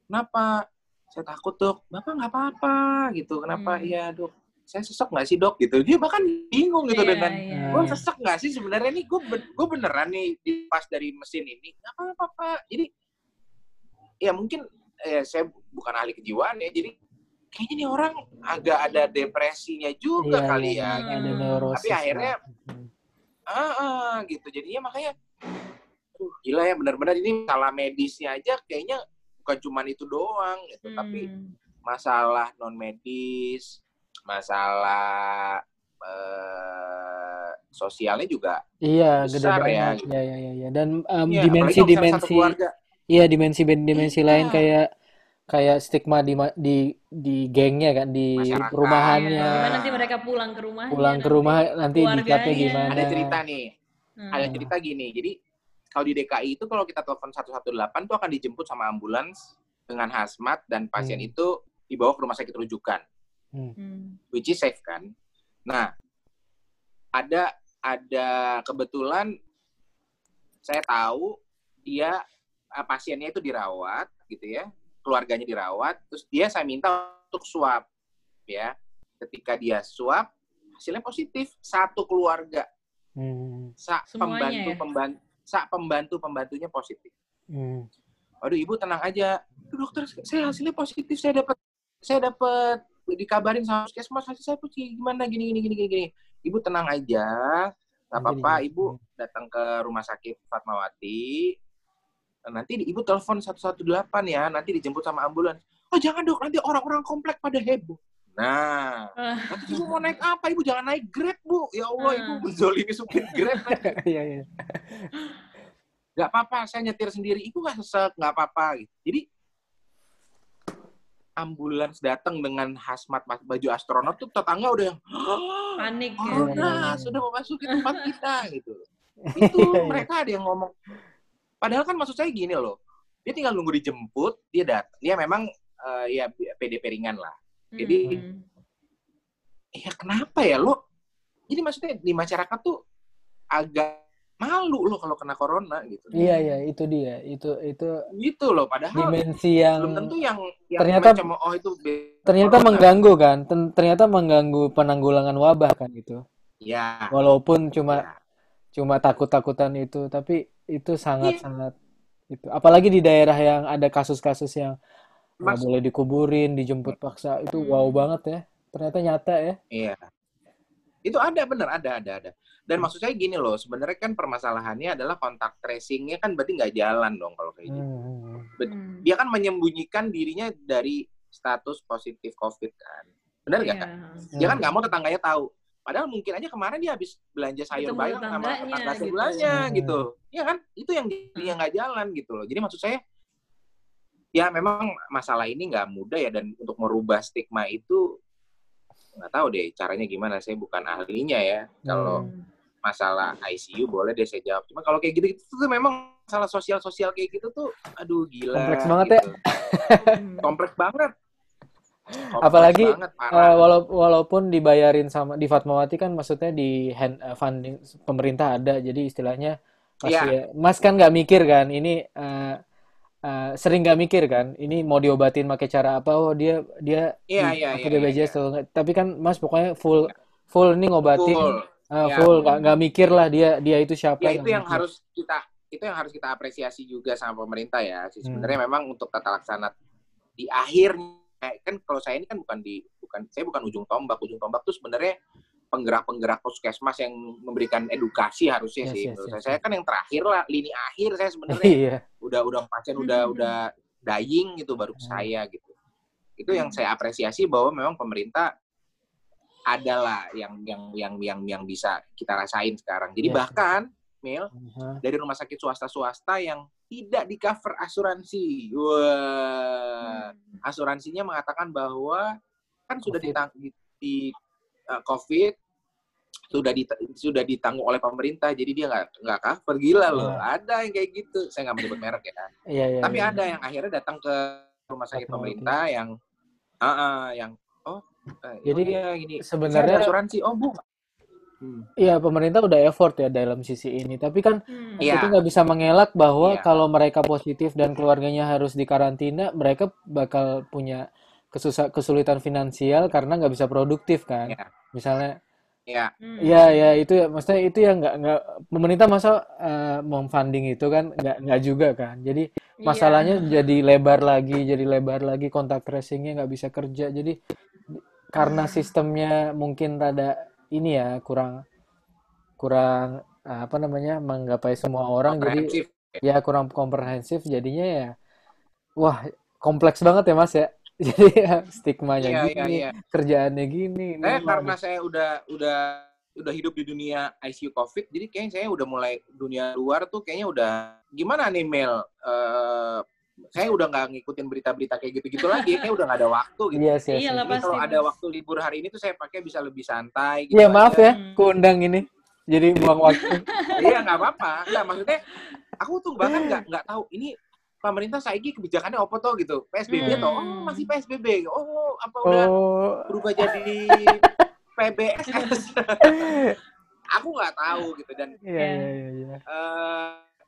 Kenapa? Saya takut dok. Bapak nggak apa-apa. Gitu. Kenapa? Hmm. iya dok. Saya sesek nggak sih dok? Gitu. Dia bahkan bingung gitu Iya, dengan iya, gue sesek nggak sih sebenarnya? Nih gue gue beneran nih pas dari mesin ini. Nggak apa-apa pak. Jadi ya mungkin eh, saya bukan ahli kejiwaan ya jadi kayaknya nih orang agak ada depresinya juga Iya, kali iya, ya. ada Hmm. neurosis Tapi akhirnya-. Hmm. Ah, ah, gitu jadinya makanya aduh, gila ya benar-benar ini masalah medisnya aja kayaknya bukan cuma itu doang gitu tapi Hmm. masalah non medis masalah eh, sosialnya juga Iya, gede Besar ya, banget. gitu. Iya, iya, iya, iya. Dan Iya, misalnya satu dimensi-dimensi keluarga Iya, dimensi-dimensi Iya. lain kayak kayak stigma di di di gengnya kan di Masyarakat. perumahannya Iya, gimana nanti mereka pulang ke rumahnya pulang ke rumah nanti dikatnya gimana Ada cerita nih, Hmm. ada cerita gini. Jadi kalau di DKI itu kalau kita telepon 118 tuh akan dijemput sama ambulans dengan hazmat dan pasien Hmm. itu dibawa ke rumah sakit rujukan, Hmm. which is safe kan. Nah, ada ada kebetulan saya tahu dia eh, pasiennya itu dirawat gitu ya, keluarganya dirawat, terus dia saya minta untuk swab ya. Ketika dia swab hasilnya positif satu keluarga Hmm, sa pembantu ya? pembantu sa pembantu pembantunya positif. hmm. Waduh ibu tenang aja. "Duh, dokter saya hasilnya positif saya dapat saya dapat dikabarin sama puskesmas hasil saya positif gimana gini gini gini gini. Ibu tenang aja. Gak Nanti apa-apa ibu datang ke rumah sakit Fatmawati. Nanti di- ibu telepon 118 ya, nanti dijemput sama ambulans. Oh jangan dok, nanti orang-orang komplek pada heboh. Nah, Ah. nanti ibu mau naik apa? Ibu jangan naik Grab, Bu. Ya Allah, Ah. ibu menzolimi supir Grab. nanti. Iya, iya. nggak apa-apa saya nyetir sendiri itu nggak sesek nggak apa-apa gitu. jadi ambulans datang dengan hazmat baju astronot tuh tetangga udah yang panik ya. corona sudah memasuki tempat kita gitu itu Iya, iya. mereka ada yang ngomong padahal kan maksud saya gini loh dia tinggal nunggu dijemput dia datang dia memang eh, ya PDP ringan lah Jadi- Hmm. ya kenapa ya lo jadi maksudnya di masyarakat tuh agak malu loh kalau kena corona gitu Iya, iya, itu dia. Itu itu gitu loh padahal dimensi yang belum tentu yang, yang ternyata- macam oh itu ternyata corona. mengganggu kan. Ternyata mengganggu penanggulangan wabah kan itu. ya Walaupun cuma ya. cuma takut-takutan itu, tapi itu Iya. sangat-sangat itu. Apalagi di daerah yang ada kasus-kasus yang nggak boleh dikuburin, dijemput paksa, itu Hmm. wow banget ya. Ternyata nyata ya. iya itu ada bener ada ada ada dan Hmm. maksud saya gini loh sebenarnya kan permasalahannya adalah kontak tracingnya kan berarti nggak jalan dong kalau kayak gitu Hmm. Hmm. dia kan menyembunyikan dirinya dari status positif covid kan benar nggak Iya. Hmm. dia kan nggak mau tetangganya tahu padahal mungkin aja kemarin dia habis belanja sayur bayam sama tetangga gitu. sebelahnya Hmm. gitu ya kan itu yang yang nggak jalan gitu loh jadi maksud saya ya memang masalah ini nggak mudah ya dan untuk merubah stigma itu nggak tahu deh caranya gimana saya bukan ahlinya ya kalau Hmm. masalah ICU boleh deh saya jawab cuma kalau kayak gitu itu tuh memang masalah sosial sosial kayak gitu tuh aduh gila Kompleks banget ya. gitu. Hmm. kompleks banget Apalagi, banget, Eh, parah. walau- walaupun dibayarin sama di Fatmawati kan maksudnya di hand, eh, funding pemerintah ada jadi istilahnya Iya. pasti ya, Mas kan nggak mikir kan ini eh, eh, sering nggak mikir kan ini mau diobatin pakai cara apa oh dia dia Iya, di- iya, pakai iya, BPJS iya. tuh tapi kan Mas pokoknya full full nih ngobatin Full. eh, Iya. full nggak nggak mikir lah dia dia itu siapa ya itu yang mikir. harus kita itu yang harus kita apresiasi juga sama pemerintah ya Hmm. sebenarnya memang untuk tata laksana di akhirnya kan kalau saya ini kan bukan di bukan saya bukan ujung tombak ujung tombak tuh sebenarnya penggerak-penggerak puskesmas yang memberikan edukasi harusnya Yes, sih yes, yes, saya saya kan yang terakhir lah lini akhir saya sebenarnya iya udah udah pasien udah Hmm. udah dying gitu baru Hmm. saya gitu itu yang saya apresiasi bahwa memang pemerintah adalah yang yang yang yang yang bisa kita rasain sekarang jadi Yes. bahkan Mil Aha. dari rumah sakit swasta-swasta yang tidak di cover asuransi. Wah, Hmm. asuransinya mengatakan bahwa kan sudah ditang di, di uh, COVID sudah dit sudah ditanggung oleh pemerintah, jadi dia nggak nggak cover gila loh. Iya. Ada yang kayak gitu. Saya nggak menyebut merek ya. iya iya Tapi iya. ada yang akhirnya datang ke rumah sakit pemerintah yang, ah ah, yang oh, eh, Jadi, oh iya, gini. sebenarnya- asuransi. Oh bu. Hmm. Iya, pemerintah udah effort ya dalam sisi ini. Tapi kan Hmm. Iya. kita nggak bisa mengelak bahwa Iya. kalau mereka positif dan keluarganya harus dikarantina, mereka bakal punya kesusah kesulitan finansial karena nggak bisa produktif kan. Iya. Misalnya, Ya, Hmm. ya ya itu ya, maksudnya itu yang nggak nggak pemerintah masa eh, memfunding itu kan nggak nggak juga kan. Jadi Iya. masalahnya jadi lebar lagi, jadi lebar lagi kontak tracingnya nggak bisa kerja. Jadi karena sistemnya mungkin rada ini ya kurang kurang eh, apa namanya menggapai semua orang jadi ya kurang komprehensif jadinya ya wah kompleks banget ya mas ya jadi ya, stigmanya Iya, iya, gini iya. kerjaannya gini ini Saya mah- karena saya udah udah udah hidup di dunia ICU COVID, jadi kayaknya saya udah mulai dunia luar tuh kayaknya udah gimana nih Mel? Eh, saya udah nggak ngikutin berita-berita kayak gitu-gitu lagi, kayak udah nggak ada waktu gitu. Iya sih. Iya pasti, kalau ada waktu libur hari ini tuh saya pakai bisa lebih santai. Gitu Iya maaf aja. ya, Hmm. kuundang ini. Jadi buang waktu. Iya nggak apa-apa. Nggak maksudnya aku tuh bahkan nggak nggak tahu ini pemerintah saiki kebijakannya apa toh gitu. PSBB Hmm. toh, oh masih PSBB. Oh apa udah Oh, berubah jadi PBS? aku nggak tahu gitu dan iya iya iya. iya.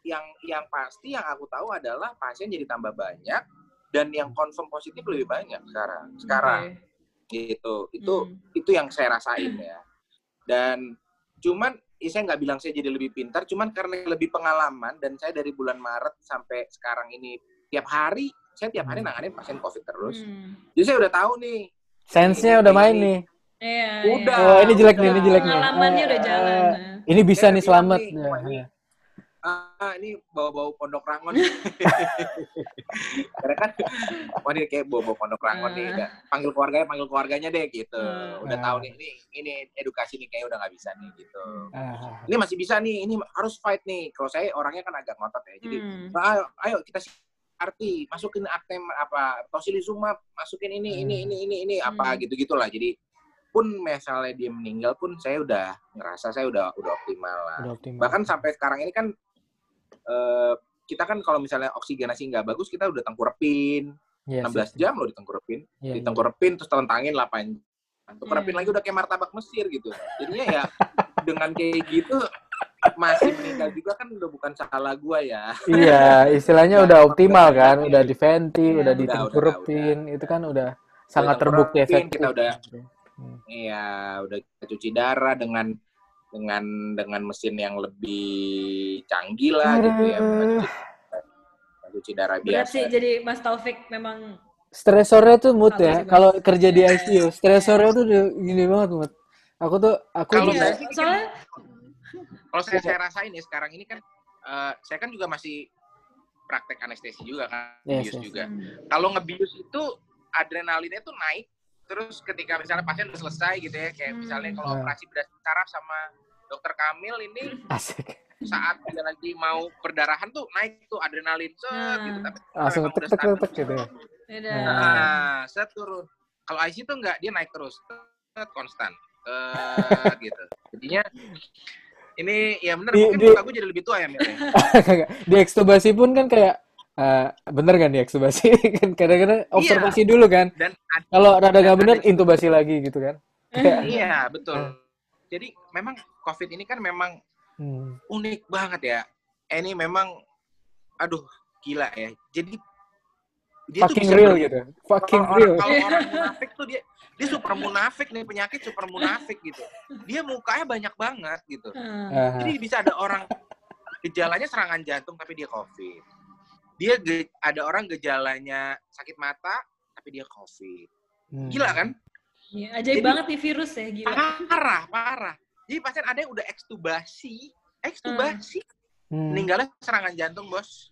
Yang yang pasti yang aku tahu adalah pasien jadi tambah banyak dan yang confirm positif lebih banyak sekarang. Sekarang Oke. gitu. Itu Hmm. itu yang saya rasain ya. Dan cuman ya saya nggak bilang saya jadi lebih pintar, cuman karena lebih pengalaman dan saya dari bulan Maret sampai sekarang ini tiap hari saya tiap hari Hmm. nanganin pasien COVID terus. Hmm. Jadi saya udah tahu nih. Sense-nya udah main nih. Iya, Udah. iya. Oh, ini jelek nih, ini udah. jelek nih. Pengalamannya udah jalan. eh, nah. Ini bisa Saya nih selamat. nih, Ya, ini. Ah, ini bawa-bawa pondok rangon. Karena kan, wah ini kayak bawa-bawa pondok rangon nih. Ah. Udah, panggil keluarganya, panggil keluarganya deh gitu. Ah. Udah Ah. tahu nih, ini ini edukasi nih kayak udah nggak bisa nih gitu. Ah, Ini masih bisa nih, ini harus fight nih. Kalau saya orangnya kan agak ngotot ya. Jadi, Hmm. "Nah, ayo, ayo kita arti masukin akte apa tocilizumab masukin ini ini Hmm. ini ini ini apa Hmm. gitu gitulah jadi pun misalnya dia meninggal pun saya udah ngerasa saya udah udah optimal lah udah optimal. bahkan sampai sekarang ini kan eh, kita kan kalau misalnya oksigenasi nggak bagus kita udah tengkurepin Iya, 16 sih. jam loh ditengkurepin Iya, iya. ditengkurepin terus telentangin 8 jam tengkurepin Hmm. lagi udah kayak martabak Mesir gitu jadinya ya dengan kayak gitu masih meninggal juga kan udah bukan salah gua ya Iya, istilahnya udah optimal kan, udah di venti, Iya. udah Udah, ditengkurepin, itu kan udah sangat terbukti efektif. kita udah- Hmm. Iya, udah cuci darah dengan dengan dengan mesin yang lebih canggih lah gitu ya, bukan cuci, darah Berat biasa. sih jadi Mas Taufik memang Stresornya tuh mood ya. Kalau kerja di ICU, stresornya tuh gini banget mood. Aku tuh aku Kalau saya Iya, soalnya Kalau saya saya rasain ya sekarang ini kan, eh, saya kan juga masih praktek anestesi juga kan, Yes, bius yes. juga. Hmm. Kalau ngebius itu adrenalinnya tuh naik, terus ketika misalnya pasien udah selesai gitu ya, kayak Hmm. misalnya kalau Nah. operasi bedah saraf sama dokter Kamil ini asik. saat dia lagi mau perdarahan tuh naik tuh adrenalin set Nah. gitu tapi Langsung kalau tek tek tek gitu ya. beda. Nah. nah set turun kalau IC tuh enggak dia naik terus set konstan set gitu jadinya ini ya bener Di- mungkin di- gue jadi lebih tua ya Mil ya? Di ekstubasi pun kan kayak eh, bener kan di ekstubasi kan kadang-kadang observasi dulu kan. dan Kalau rada nggak Dan bener ada- intubasi lagi gitu kan. Kayak, iya betul jadi memang COVID ini kan memang hmm. unik banget ya ini memang aduh gila ya jadi dia tuh fucking bisa real gitu. Fucking kalau real. orang, kalau orang munafik tuh dia dia super munafik nih penyakit super munafik gitu dia mukanya banyak banget gitu Hmm. Ah, jadi bisa ada orang gejalanya serangan jantung tapi dia covid dia ge- ada orang gejalanya sakit mata tapi dia covid. Hmm. gila kan? Iya, ajaib Jadi- banget nih virus ya, gila. parah parah. Jadi pasien ada yang udah ekstubasi. Ekstubasi? Hmm. meninggalnya serangan jantung bos.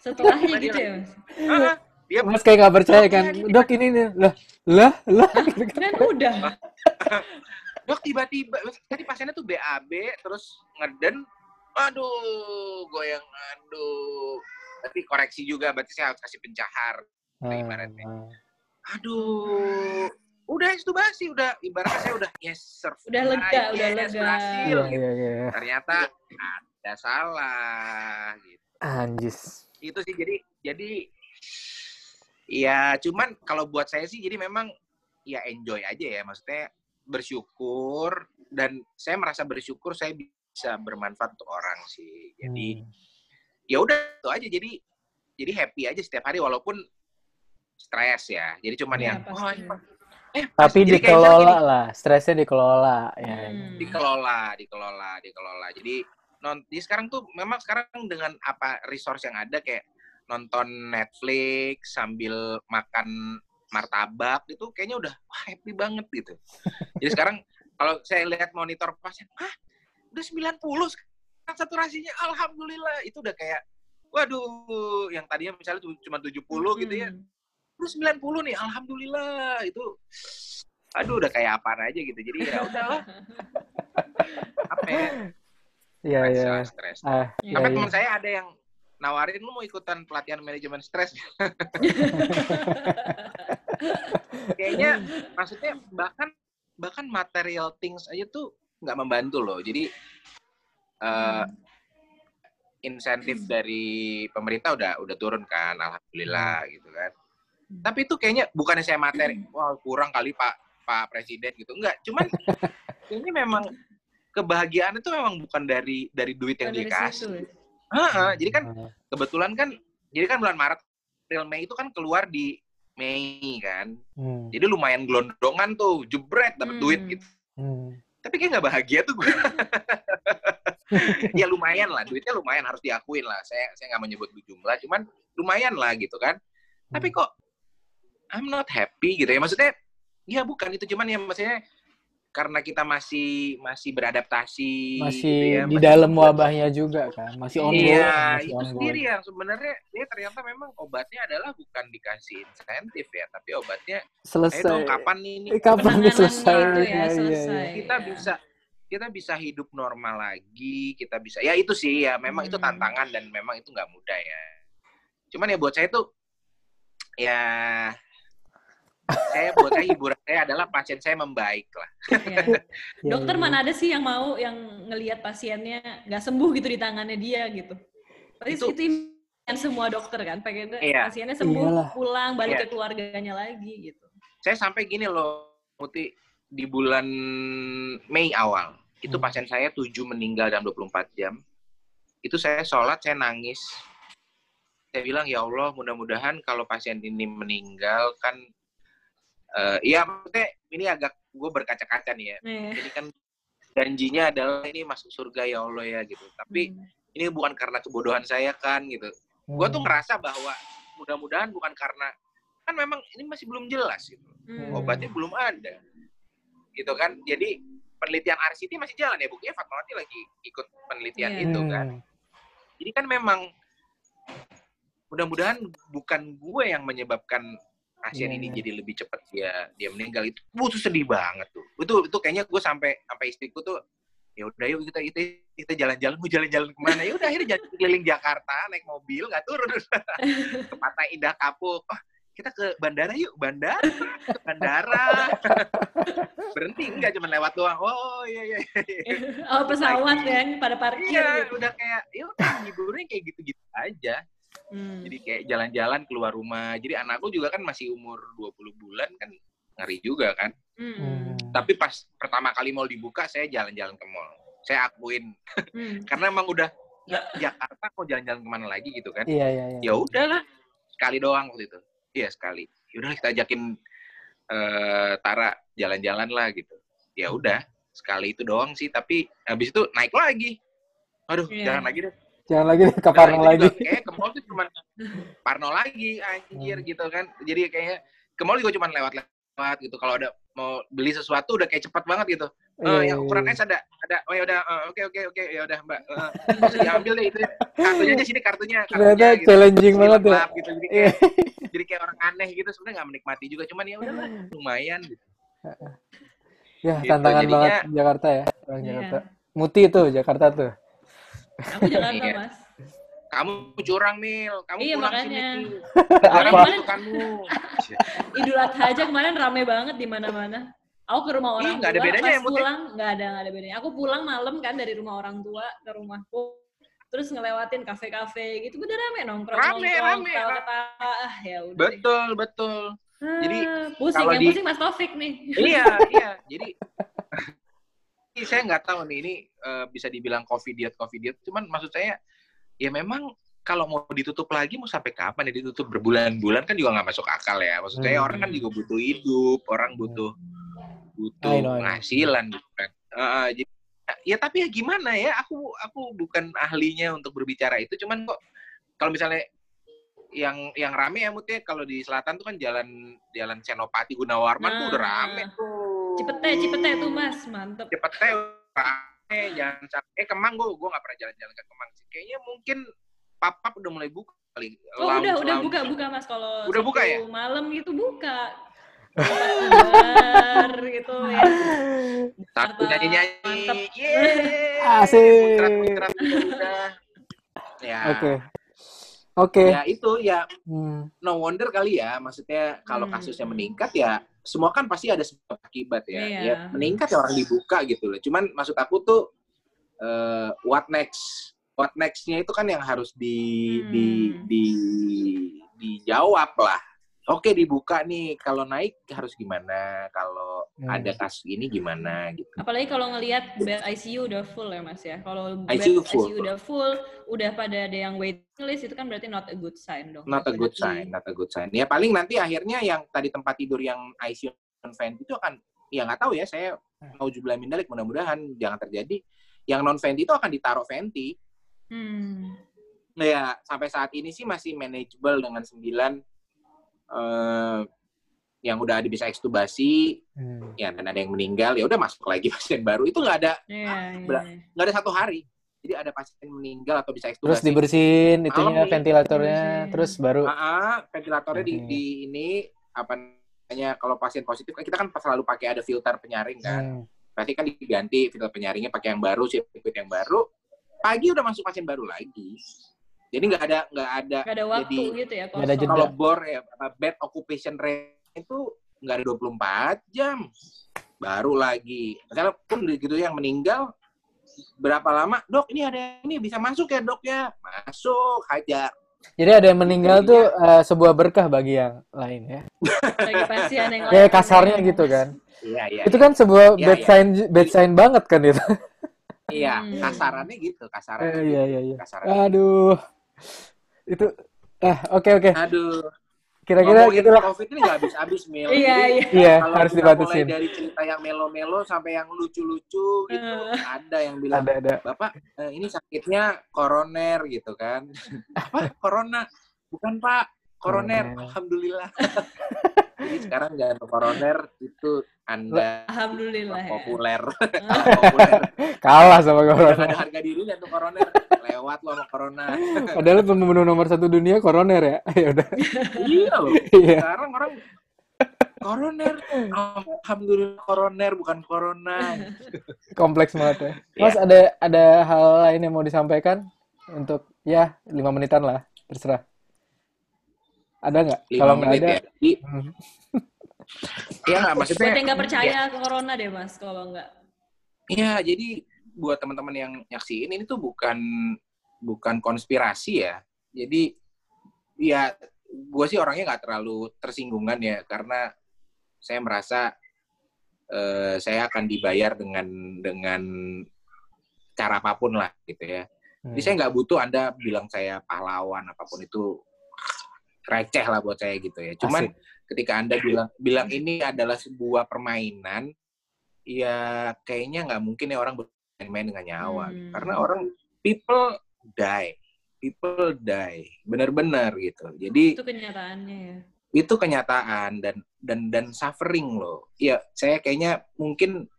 Setelahnya gitu ya, Mas. Ah, dia Mas kayak nggak percaya kan, Dok, ini dok ini nih, lah, lah, lah. Kan udah. dok tiba-tiba tadi pasiennya tuh BAB terus ngeden aduh goyang aduh tapi koreksi juga berarti saya harus kasih pencahar ibaratnya. Ah, aduh udah ekstubasi udah ibaratnya saya udah yes survive Udah lega, udah yes, lega. berhasil Iya, gitu. iya, iya. ternyata ada salah gitu Anjis. itu sih jadi jadi ya cuman kalau buat saya sih jadi memang ya enjoy aja ya maksudnya bersyukur dan saya merasa bersyukur saya bisa bermanfaat untuk orang sih jadi Hmm. Ya udah itu aja jadi jadi happy aja setiap hari walaupun stres ya jadi cuman Iya, yang pasti. oh, ini- eh Tapi jadi dikelola gini, lah, stresnya dikelola. Ya, Hmm. ya. dikelola dikelola dikelola jadi non di sekarang tuh memang sekarang dengan apa resource yang ada kayak nonton Netflix sambil makan martabak itu kayaknya udah wah happy banget gitu jadi sekarang kalau saya lihat monitor pasien ah udah 90 sekarang saturasinya alhamdulillah. Itu udah kayak waduh yang tadinya misalnya cuma 70 gitu ya Hmm. terus 90 nih alhamdulillah. Itu aduh udah kayak apa aja gitu. Jadi ya udahlah. Apa ya? Iya, iya. lah, stres Ah, Iya, sampai iya, teman iya. saya ada yang nawarin lu mau ikutan pelatihan manajemen stres kayaknya maksudnya bahkan bahkan material things aja tuh nggak membantu loh. Jadi eh, insentif dari pemerintah udah udah turun kan alhamdulillah gitu kan. Tapi itu kayaknya bukannya saya materi wah kurang kali pak pak presiden gitu. Enggak cuman ini memang kebahagiaan itu memang bukan dari dari duit yang Dari dikasih. ya. Heeh, jadi kan kebetulan kan jadi kan bulan Maret April Mei itu kan keluar di Mei kan. Hmm, jadi lumayan gelondongan tuh jebret dapat Hmm. duit gitu. Hmm. tapi kayak nggak bahagia tuh gue ya lumayan lah duitnya lumayan harus diakuin lah saya saya nggak menyebut jumlah cuman lumayan lah gitu kan tapi kok I'm not happy gitu ya maksudnya ya bukan itu cuman ya maksudnya karena kita masih masih beradaptasi Masih gitu ya, di masih dalam wabahnya juga kan, masih ongoing, Iya, masih itu ongoing. sendiri yang sebenarnya dia ternyata memang obatnya adalah bukan dikasih insentif ya, tapi obatnya Selesai. dong kapan nih ini kapan selesai? ya, Iya, iya, selesai. iya. kita Iya. bisa kita bisa hidup normal lagi, kita bisa ya itu sih ya memang itu Hmm. tantangan dan memang itu nggak mudah ya. Cuman ya buat saya tuh ya saya buat saya hiburan saya adalah pasien saya membaik lah. Iya. Iya, Dokter iya. mana ada sih yang mau yang ngelihat pasiennya nggak sembuh gitu di tangannya dia gitu. Tapi itu, Itu- yang semua dokter kan pengen Iya. pasiennya sembuh Iyalah. pulang balik Iya. ke keluarganya lagi gitu. Saya sampai gini loh, Muti di bulan Mei awal itu Hmm. pasien saya 7 meninggal dalam 24 jam. Itu saya sholat, saya nangis. Saya bilang, ya Allah, mudah-mudahan kalau pasien ini meninggal kan, eh ya maksudnya ini agak gue berkaca-kaca nih ya. Nih. Ini kan janjinya adalah ini masuk surga ya Allah ya gitu. Tapi Hmm. ini bukan karena kebodohan saya kan gitu. Gue tuh Hmm. ngerasa bahwa mudah-mudahan bukan karena kan memang ini masih belum jelas gitu Hmm. obatnya belum ada gitu kan. Jadi penelitian RCT masih jalan ya buktinya Fatmawati lagi ikut penelitian Iya. itu kan. Hmm. jadi kan memang mudah-mudahan bukan gue yang menyebabkan pasien Iya, ini iya. jadi lebih cepat dia dia meninggal. Itu itu sedih banget tuh. Itu itu kayaknya gue sampai sampai istriku tuh ya udah yuk kita kita kita jalan-jalan mau jalan-jalan ke mana? Ya udah akhirnya jalan keliling Jakarta naik mobil nggak turun. Ke Pantai Indah Kapuk. oh, kita ke bandara yuk bandara ke bandara berhenti enggak cuma lewat doang oh iya iya Oh pesawat yang pada parkir iya gitu. udah kayak ya udah hiburnya kayak gitu-gitu aja Hmm. jadi kayak jalan-jalan keluar rumah jadi anakku juga kan masih umur 20 bulan kan ngeri juga kan Hmm. Hmm. tapi pas pertama kali mall dibuka saya jalan-jalan ke mall saya akuin Hmm. karena emang udah ya Jakarta mau jalan-jalan ke mana lagi gitu kan Iya, iya, iya. ya udahlah sekali doang waktu itu iya sekali. Yaudah kita ajakin eh, Tara jalan-jalan lah gitu. Ya udah sekali itu doang sih. Tapi habis itu naik lagi. Aduh Iya. jangan lagi deh. Jangan lagi deh, ke Nah, Parno itu lagi. juga. Kayak ke mall tuh cuma Parno lagi anjir Hmm. gitu kan. Jadi kayaknya ke mall juga cuma lewat-lewat gitu. Kalau ada mau beli sesuatu udah kayak cepat banget gitu Iya, yang iya, ukuran iya. S ada ada oh ya udah eh, oke oke oke ya udah mbak terus diambil deh itu kartunya aja sini kartunya Ternyata kartunya gitu. challenging Terus banget ya. gitu jadi Iya. kayak jadi kayak orang aneh gitu sebenarnya nggak menikmati juga cuman ya udah lumayan gitu Ya, Gitu, tantangan jadinya- banget Jakarta ya. Orang Iya. Jakarta. Muti itu Jakarta tuh. Aku Jakarta mas. kamu curang mil kamu Iya, pulang makanya. sini. Apa? Masukanmu Idul Adha aja kemarin rame banget di mana-mana. Aku ke rumah orang Ih, nggak ada tua, bedanya pas ya, pulang nggak ada nggak ada bedanya. Aku pulang malam kan dari rumah orang tua ke rumahku, terus ngelewatin kafe-kafe gitu, udah rame nongkrong Rame, nongkrong, rame, ah ya udah. deh. betul betul Ah, Jadi, pusing yang di- pusing Mas Taufik nih. iya iya jadi saya nggak tahu nih ini eh, bisa dibilang covid diet covid diet cuman maksud saya ya memang kalau mau ditutup lagi mau sampai kapan ya ditutup berbulan-bulan kan juga nggak masuk akal ya maksud saya Hmm. orang kan juga butuh hidup orang butuh butuh I know, I know. penghasilan gitu kan Eh, jadi ya tapi ya gimana ya aku aku bukan ahlinya untuk berbicara itu cuman kok kalau misalnya yang yang rame ya mutnya kalau di selatan tuh kan jalan jalan Senopati Gunawarman tuh udah Nah. rame tuh Cipete, Cipete tuh Mas, mantep. cepet teh rame jangan sampai eh Kemang gue gue nggak pernah jalan-jalan ke Kemang sih kayaknya mungkin papap udah mulai buka kali Oh udah udah buka buka Mas kalau Udah buka ya? Malam gitu buka. Bar gitu ya. satu nyanyi nyanyi Mantep. yeay Asik. muncrat udah ya Oke. Oke. Ya itu ya Hmm. no wonder kali ya. Maksudnya kalau Hmm. kasusnya meningkat ya semua kan pasti ada sebab akibat ya. Iya. Ya meningkat ya orang dibuka gitu loh. Cuman maksud aku tuh eh, what next? What next-nya itu kan yang harus di di Hmm. di dijawab lah. Oke dibuka nih, kalau naik harus gimana? Kalau Hmm. ada kasus ini gimana gitu. Apalagi kalau ngelihat bed ICU udah full ya Mas ya. Kalau bed ICU ICU, full. udah full, udah pada ada yang waiting list itu kan berarti not a good sign dong. Not a good sign, not a good sign. Ya paling nanti akhirnya yang tadi tempat tidur yang ICU non vent itu akan ya nggak tahu ya saya mau jumlah mindalik mudah-mudahan jangan terjadi. Yang non venti itu akan ditaruh venti. Hmm. Nah, ya sampai saat ini sih masih manageable dengan 9 eh yang udah ada bisa ekstubasi Hmm. ya dan ada yang meninggal ya udah masuk lagi pasien baru itu nggak ada Iya, Bela- iya. nggak ada satu hari jadi ada pasien meninggal atau bisa Terus ekstubasi dibersihin itunya nih. ventilatornya, Dibersihin. terus baru Ah, ah, ventilatornya di, Oke. di ini apa namanya kalau pasien positif kan kita kan selalu pakai ada filter penyaring kan Hmm. pasti kan diganti filter penyaringnya pakai yang baru sirkuit yang baru pagi udah masuk pasien baru lagi jadi nggak ada nggak ada Gak ada waktu Jadi, gitu ya nggak ada kosong. jeda. kalau bor ya bed occupation rate itu nggak ada 24 jam baru lagi misalnya pun gitu yang meninggal berapa lama dok ini ada ini bisa masuk ya dok ya masuk hajar Jadi ada yang meninggal tuh eh, sebuah berkah bagi yang lain ya. Bagi pasien yang Kayak lain. kasarnya gitu kan. iya iya Itu kan sebuah Iya, bad iya. sign bad sign banget kan itu. iya Hmm. kasarannya gitu Eh, kasarannya iya iya iya. kasarannya Aduh. Itu ah oke oke. aduh Kira-kira ngomongin gitulah. covid ini nggak habis-habis Mil Iya, iya. Iya, kalau harus kita mulai dibatasin. dari cerita yang melo-melo sampai yang lucu-lucu gitu Eh. ada yang bilang Ada ada. bapak eh, ini sakitnya koroner gitu kan apa corona bukan pak Koroner. alhamdulillah jadi sekarang jangan ke koroner itu anda Alhamdulillah ya. populer populer Kalah sama Jangan corona. ada harga diri dan tuh koroner lewat lo sama corona Padahal pembunuh nomor satu dunia koroner ya. Ya udah. iya loh Iya. sekarang orang koroner alhamdulillah koroner bukan corona Kompleks banget ya. Iya. Mas ada ada hal lain yang mau disampaikan untuk ya lima menitan lah terserah. Ada nggak? lima Kalau nggak menit ada, ya Jadi, hmm, ya nggak maksudnya Buat yang nggak percaya ke corona deh mas, kalau nggak. Iya, jadi buat teman-teman yang nyaksiin ini tuh bukan bukan konspirasi ya. Jadi ya gue sih orangnya nggak terlalu tersinggungan ya karena saya merasa eh, saya akan dibayar dengan dengan cara apa pun lah gitu ya. Jadi hmm. saya nggak butuh anda bilang saya pahlawan apa pun itu receh lah buat saya gitu ya. Cuman Asik. ketika anda bilang bilang ini adalah sebuah permainan, ya kayaknya nggak mungkin ya orang bermain-main dengan nyawa. Hmm. Karena orang people die, people die, benar-benar gitu. Jadi Itu kenyataannya ya. itu kenyataan dan dan dan suffering loh. Ya saya kayaknya mungkin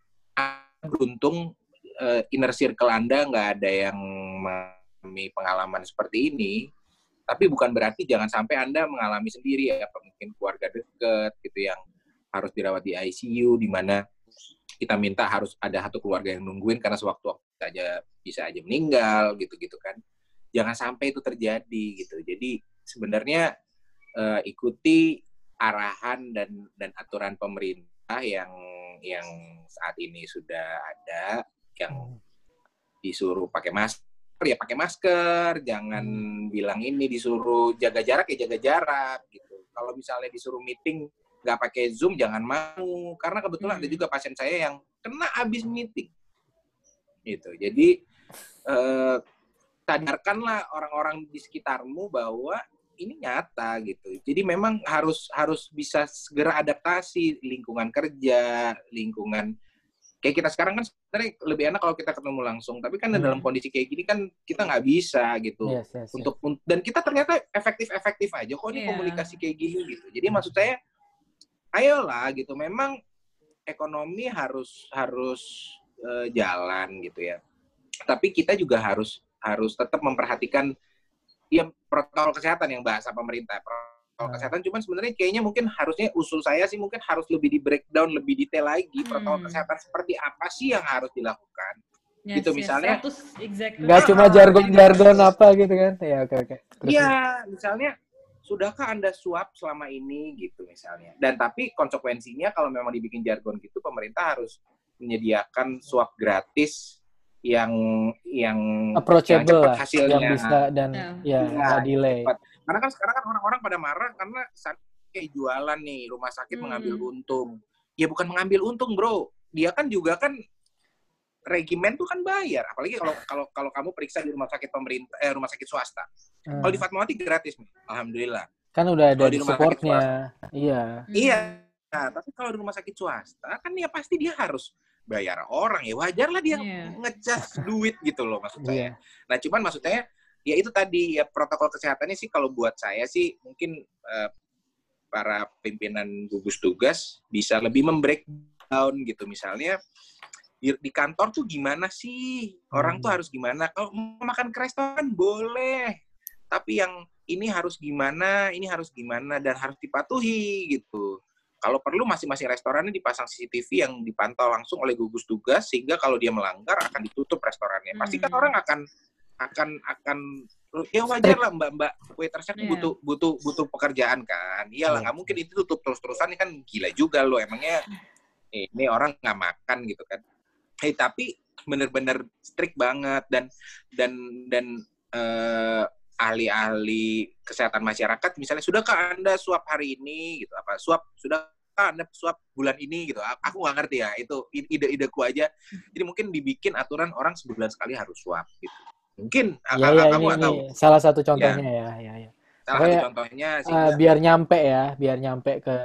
beruntung eh, inner circle Anda nggak ada yang mengalami pengalaman seperti ini. Tapi bukan berarti jangan sampai Anda mengalami sendiri ya, apa mungkin keluarga dekat gitu yang harus dirawat di ICU di mana kita minta harus ada satu keluarga yang nungguin karena sewaktu-waktu aja bisa aja meninggal gitu-gitu kan. Jangan sampai itu terjadi gitu. Jadi sebenarnya eh, ikuti arahan dan dan aturan pemerintah yang yang saat ini sudah ada yang disuruh pakai masker ya pakai masker jangan bilang ini disuruh jaga jarak ya jaga jarak gitu kalau misalnya disuruh meeting nggak pakai zoom jangan mau karena kebetulan ada Hmm. juga pasien saya yang kena habis meeting gitu jadi eh, sadarkanlah orang-orang di sekitarmu bahwa ini nyata gitu. Jadi memang harus harus bisa segera adaptasi lingkungan kerja, lingkungan kayak kita sekarang kan sebenarnya lebih enak kalau kita ketemu langsung. Tapi kan Hmm. dalam kondisi kayak gini kan kita nggak bisa gitu. Yes, yes, yes. Untuk un- dan kita ternyata efektif-efektif aja kok ini Iya. komunikasi kayak gini gitu. Jadi maksud saya ayolah gitu. Memang ekonomi harus harus eh, jalan gitu ya. Tapi kita juga harus harus tetap memperhatikan ya protokol kesehatan yang bahasa pemerintah protokol Hmm. kesehatan cuman sebenarnya kayaknya mungkin harusnya usul saya sih mungkin harus lebih di breakdown lebih detail lagi protokol Hmm. kesehatan seperti apa sih yang harus dilakukan Yes, gitu yes, misalnya 100 exactly. Nggak cuma jargon-jargon apa gitu kan? Ya oke oke. Terus, Iya, misalnya sudahkah Anda suap selama ini gitu misalnya. Dan tapi konsekuensinya kalau memang dibikin jargon gitu pemerintah harus menyediakan suap gratis yang yang yang approachable cepat lah, hasilnya. yang bisa dan Ya. ya Iya, delay. cepat. Karena kan sekarang kan orang-orang pada marah karena saat kayak jualan nih, rumah sakit Hmm. mengambil untung. Ya bukan mengambil untung, Bro. Dia kan juga kan regimen tuh kan bayar. Apalagi kalau kalau kalau kamu periksa di rumah sakit pemerintah eh rumah sakit swasta. Hmm. Kalau di Fatmawati gratis nih. Alhamdulillah. Kan udah ada di supportnya. Iya. Iya. Nah, tapi kalau di rumah sakit swasta kan ya pasti dia harus bayar orang ya. Wajar lah dia Iya. ngecas duit gitu loh maksud saya. Iya. Nah, cuman maksudnya ya itu tadi ya protokol kesehatannya sih kalau buat saya sih mungkin eh, para pimpinan gugus tugas bisa lebih membreakdown gitu. Misalnya di, di kantor tuh gimana sih? Orang tuh Hmm. harus gimana? Kalau mau makan ke restoran boleh tapi yang ini harus gimana ini harus gimana dan harus dipatuhi gitu. Kalau perlu masing-masing restorannya dipasang CCTV yang dipantau langsung oleh gugus tugas sehingga kalau dia melanggar akan ditutup restorannya. Pasti kan Hmm. orang akan akan akan ya wajar lah mbak mbak. Waitersnya kan Iya. butuh butuh butuh pekerjaan kan. Iyalah Iya. nggak mungkin itu tutup terus terusan ini kan gila juga loh. Emangnya ini orang nggak makan gitu kan. Eh tapi bener-bener strict banget dan dan dan eh, ahli-ahli kesehatan masyarakat misalnya sudahkah anda swab hari ini gitu. Apa swab sudah anda swab bulan ini gitu. Aku nggak ngerti ya itu ide-ideku aja. Jadi mungkin dibikin aturan orang sebulan sekali harus swab gitu mungkin Ya ya kamu ini, nggak ini tahu salah satu contohnya ya ya ya. salah Pokoknya, satu contohnya Ah, sehingga biar nyampe ya, biar nyampe ke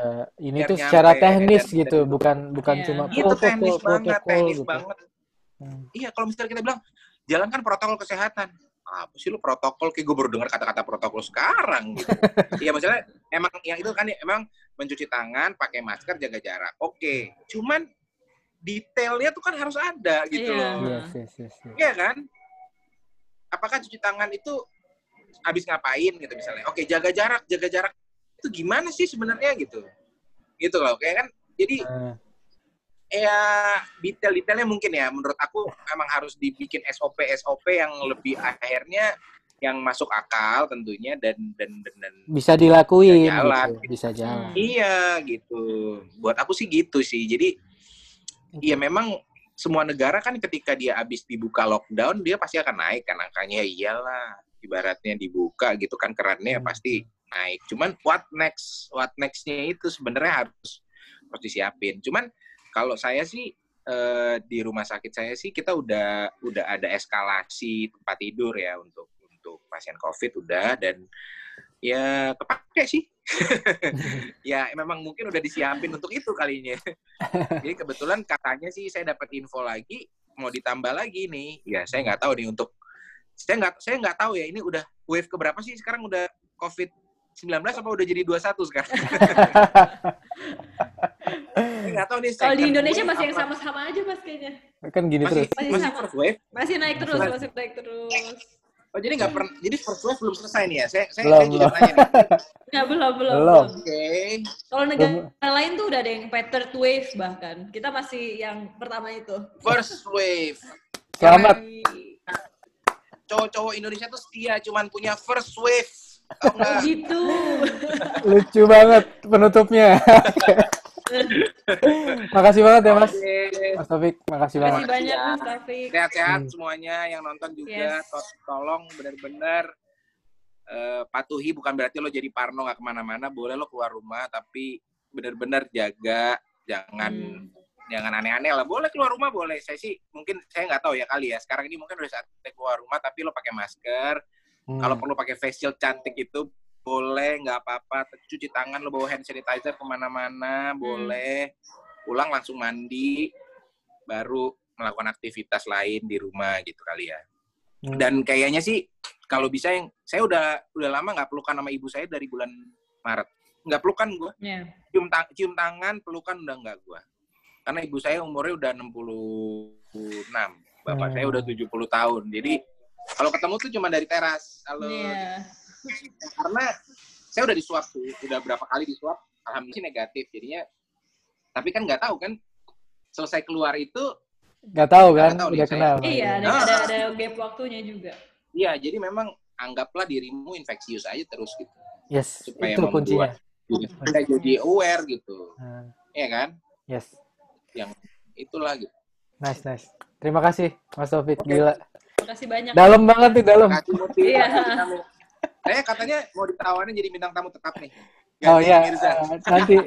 ini Biar tuh secara nyampe, teknis dan- gitu, dan- bukan bukan Iya. cuma itu protokol teknis banget protokol teknis gitu. banget Hmm. Iya, kalau misalnya kita bilang jalankan protokol kesehatan, apa sih lu protokol? Kayak gue baru dengar kata-kata protokol sekarang gitu. Iya, maksudnya emang yang itu kan emang mencuci tangan, pakai masker, jaga jarak. Oke, cuman detailnya tuh kan harus ada gitu Iya. loh. Yes, yes, yes, yes. Iya kan? Apakah cuci tangan itu habis ngapain gitu misalnya? Oke, jaga jarak, jaga jarak itu gimana sih sebenarnya gitu? Gitu loh, kayak kan jadi Ah, ya detail-detailnya mungkin ya menurut aku emang harus dibikin SOP SOP yang lebih akhirnya yang masuk akal tentunya dan dan dan, dan bisa dilakuin Bisa jalan. gitu, bisa jalan. Iya gitu buat aku sih gitu sih jadi ya memang semua negara kan ketika dia habis dibuka lockdown dia pasti akan naik kan angkanya iyalah ibaratnya dibuka gitu kan kerannya Hmm. pasti naik cuman what next what nextnya itu sebenarnya harus harus disiapin cuman kalau saya sih eh, di rumah sakit saya sih kita udah udah ada eskalasi tempat tidur ya untuk untuk pasien covid udah dan ya kepake sih ya memang mungkin udah disiapin untuk itu kalinya jadi kebetulan katanya sih saya dapat info lagi mau ditambah lagi nih ya saya nggak tahu nih untuk saya nggak saya nggak tahu ya ini udah wave keberapa sih sekarang udah covid 19 apa udah jadi 21 sekarang saya nggak tahu nih Kalau di Indonesia masih yang sama-sama aja mas kayaknya. Kan gini masih terus. Masih masih sama. first wave Masih naik terus, Masih- masih naik terus. Oh jadi nggak pernah jadi first wave belum selesai nih ya saya saya, Belum, saya belum. tanya nih Nggak, belum, belum. Belum. oke Kalau negara lain tuh udah ada yang third wave bahkan. Kita masih yang pertama itu. first wave Selamat. cowok-cowok Indonesia tuh setia cuman punya first wave Oh gitu. Lucu banget penutupnya. makasih banget ya Mas. Oke. Mas Taufik, makasih Terima banget. kasih banyak Mas Taufik. sehat-sehat Hmm. semuanya yang nonton juga Yes. To- tolong benar-benar eh, patuhi bukan berarti lo jadi parno nggak ke mana-mana boleh lo keluar rumah tapi benar-benar jaga jangan Hmm. jangan aneh-aneh lah boleh keluar rumah boleh saya sih mungkin saya nggak tahu ya kali ya sekarang ini mungkin udah saatnya keluar rumah tapi lo pakai masker Hmm. kalau perlu pakai face shield cantik itu boleh nggak apa-apa. Cuci tangan lo bawa hand sanitizer ke mana-mana boleh. Pulang langsung mandi baru melakukan aktivitas lain di rumah gitu kali ya. Hmm. dan kayaknya sih kalau bisa yang saya udah udah lama nggak pelukan sama ibu saya dari bulan Maret. Nggak pelukan gue Ya. cium, tang- cium tangan pelukan udah nggak gue karena ibu saya umurnya udah 66 bapak Hmm. saya udah 70 tahun. Jadi kalau ketemu tuh cuma dari teras. Kalau Iya. Karena saya udah disuap tuh udah berapa kali disuap alhamdulillah negatif jadinya tapi kan nggak tahu kan selesai keluar itu Nggak tahu kan, Nggak tahu udah saya- kenal. Iya, ada, Ah. ada ada gap waktunya juga. Iya, jadi memang anggaplah dirimu infeksius aja terus gitu. Yes, Supaya itu membuat- kuncinya. Kita jadi aware gitu. Iya kan? yes, Itulah gitu. nice, nice. Terima kasih, Mas Taufik. Oke. Gila. Makasih banyak. Dalam banget nih, dalam. Kasih. Iya. Saya katanya mau ditawarin jadi bintang tamu tetap nih. Oh Ganti iya, Mirza. eh, nanti.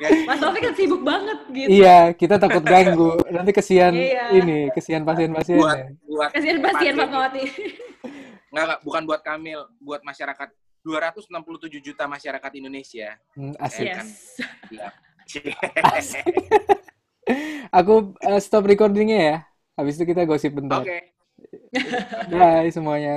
Mas Taufik kan sibuk banget gitu. Iya, kita takut ganggu. Nanti kesian Iya. ini, kesian buat pasien-pasiennya. buat Kasihan pasien pasien. Fatmawati. Enggak, enggak, bukan buat Kamil, buat masyarakat 267 juta masyarakat Indonesia. Hmm, asik. Iya. kan? Yes. Iya. Asik. Aku eh, stop recordingnya ya. Habis itu kita gosip bentar. Oke. Bye semuanya.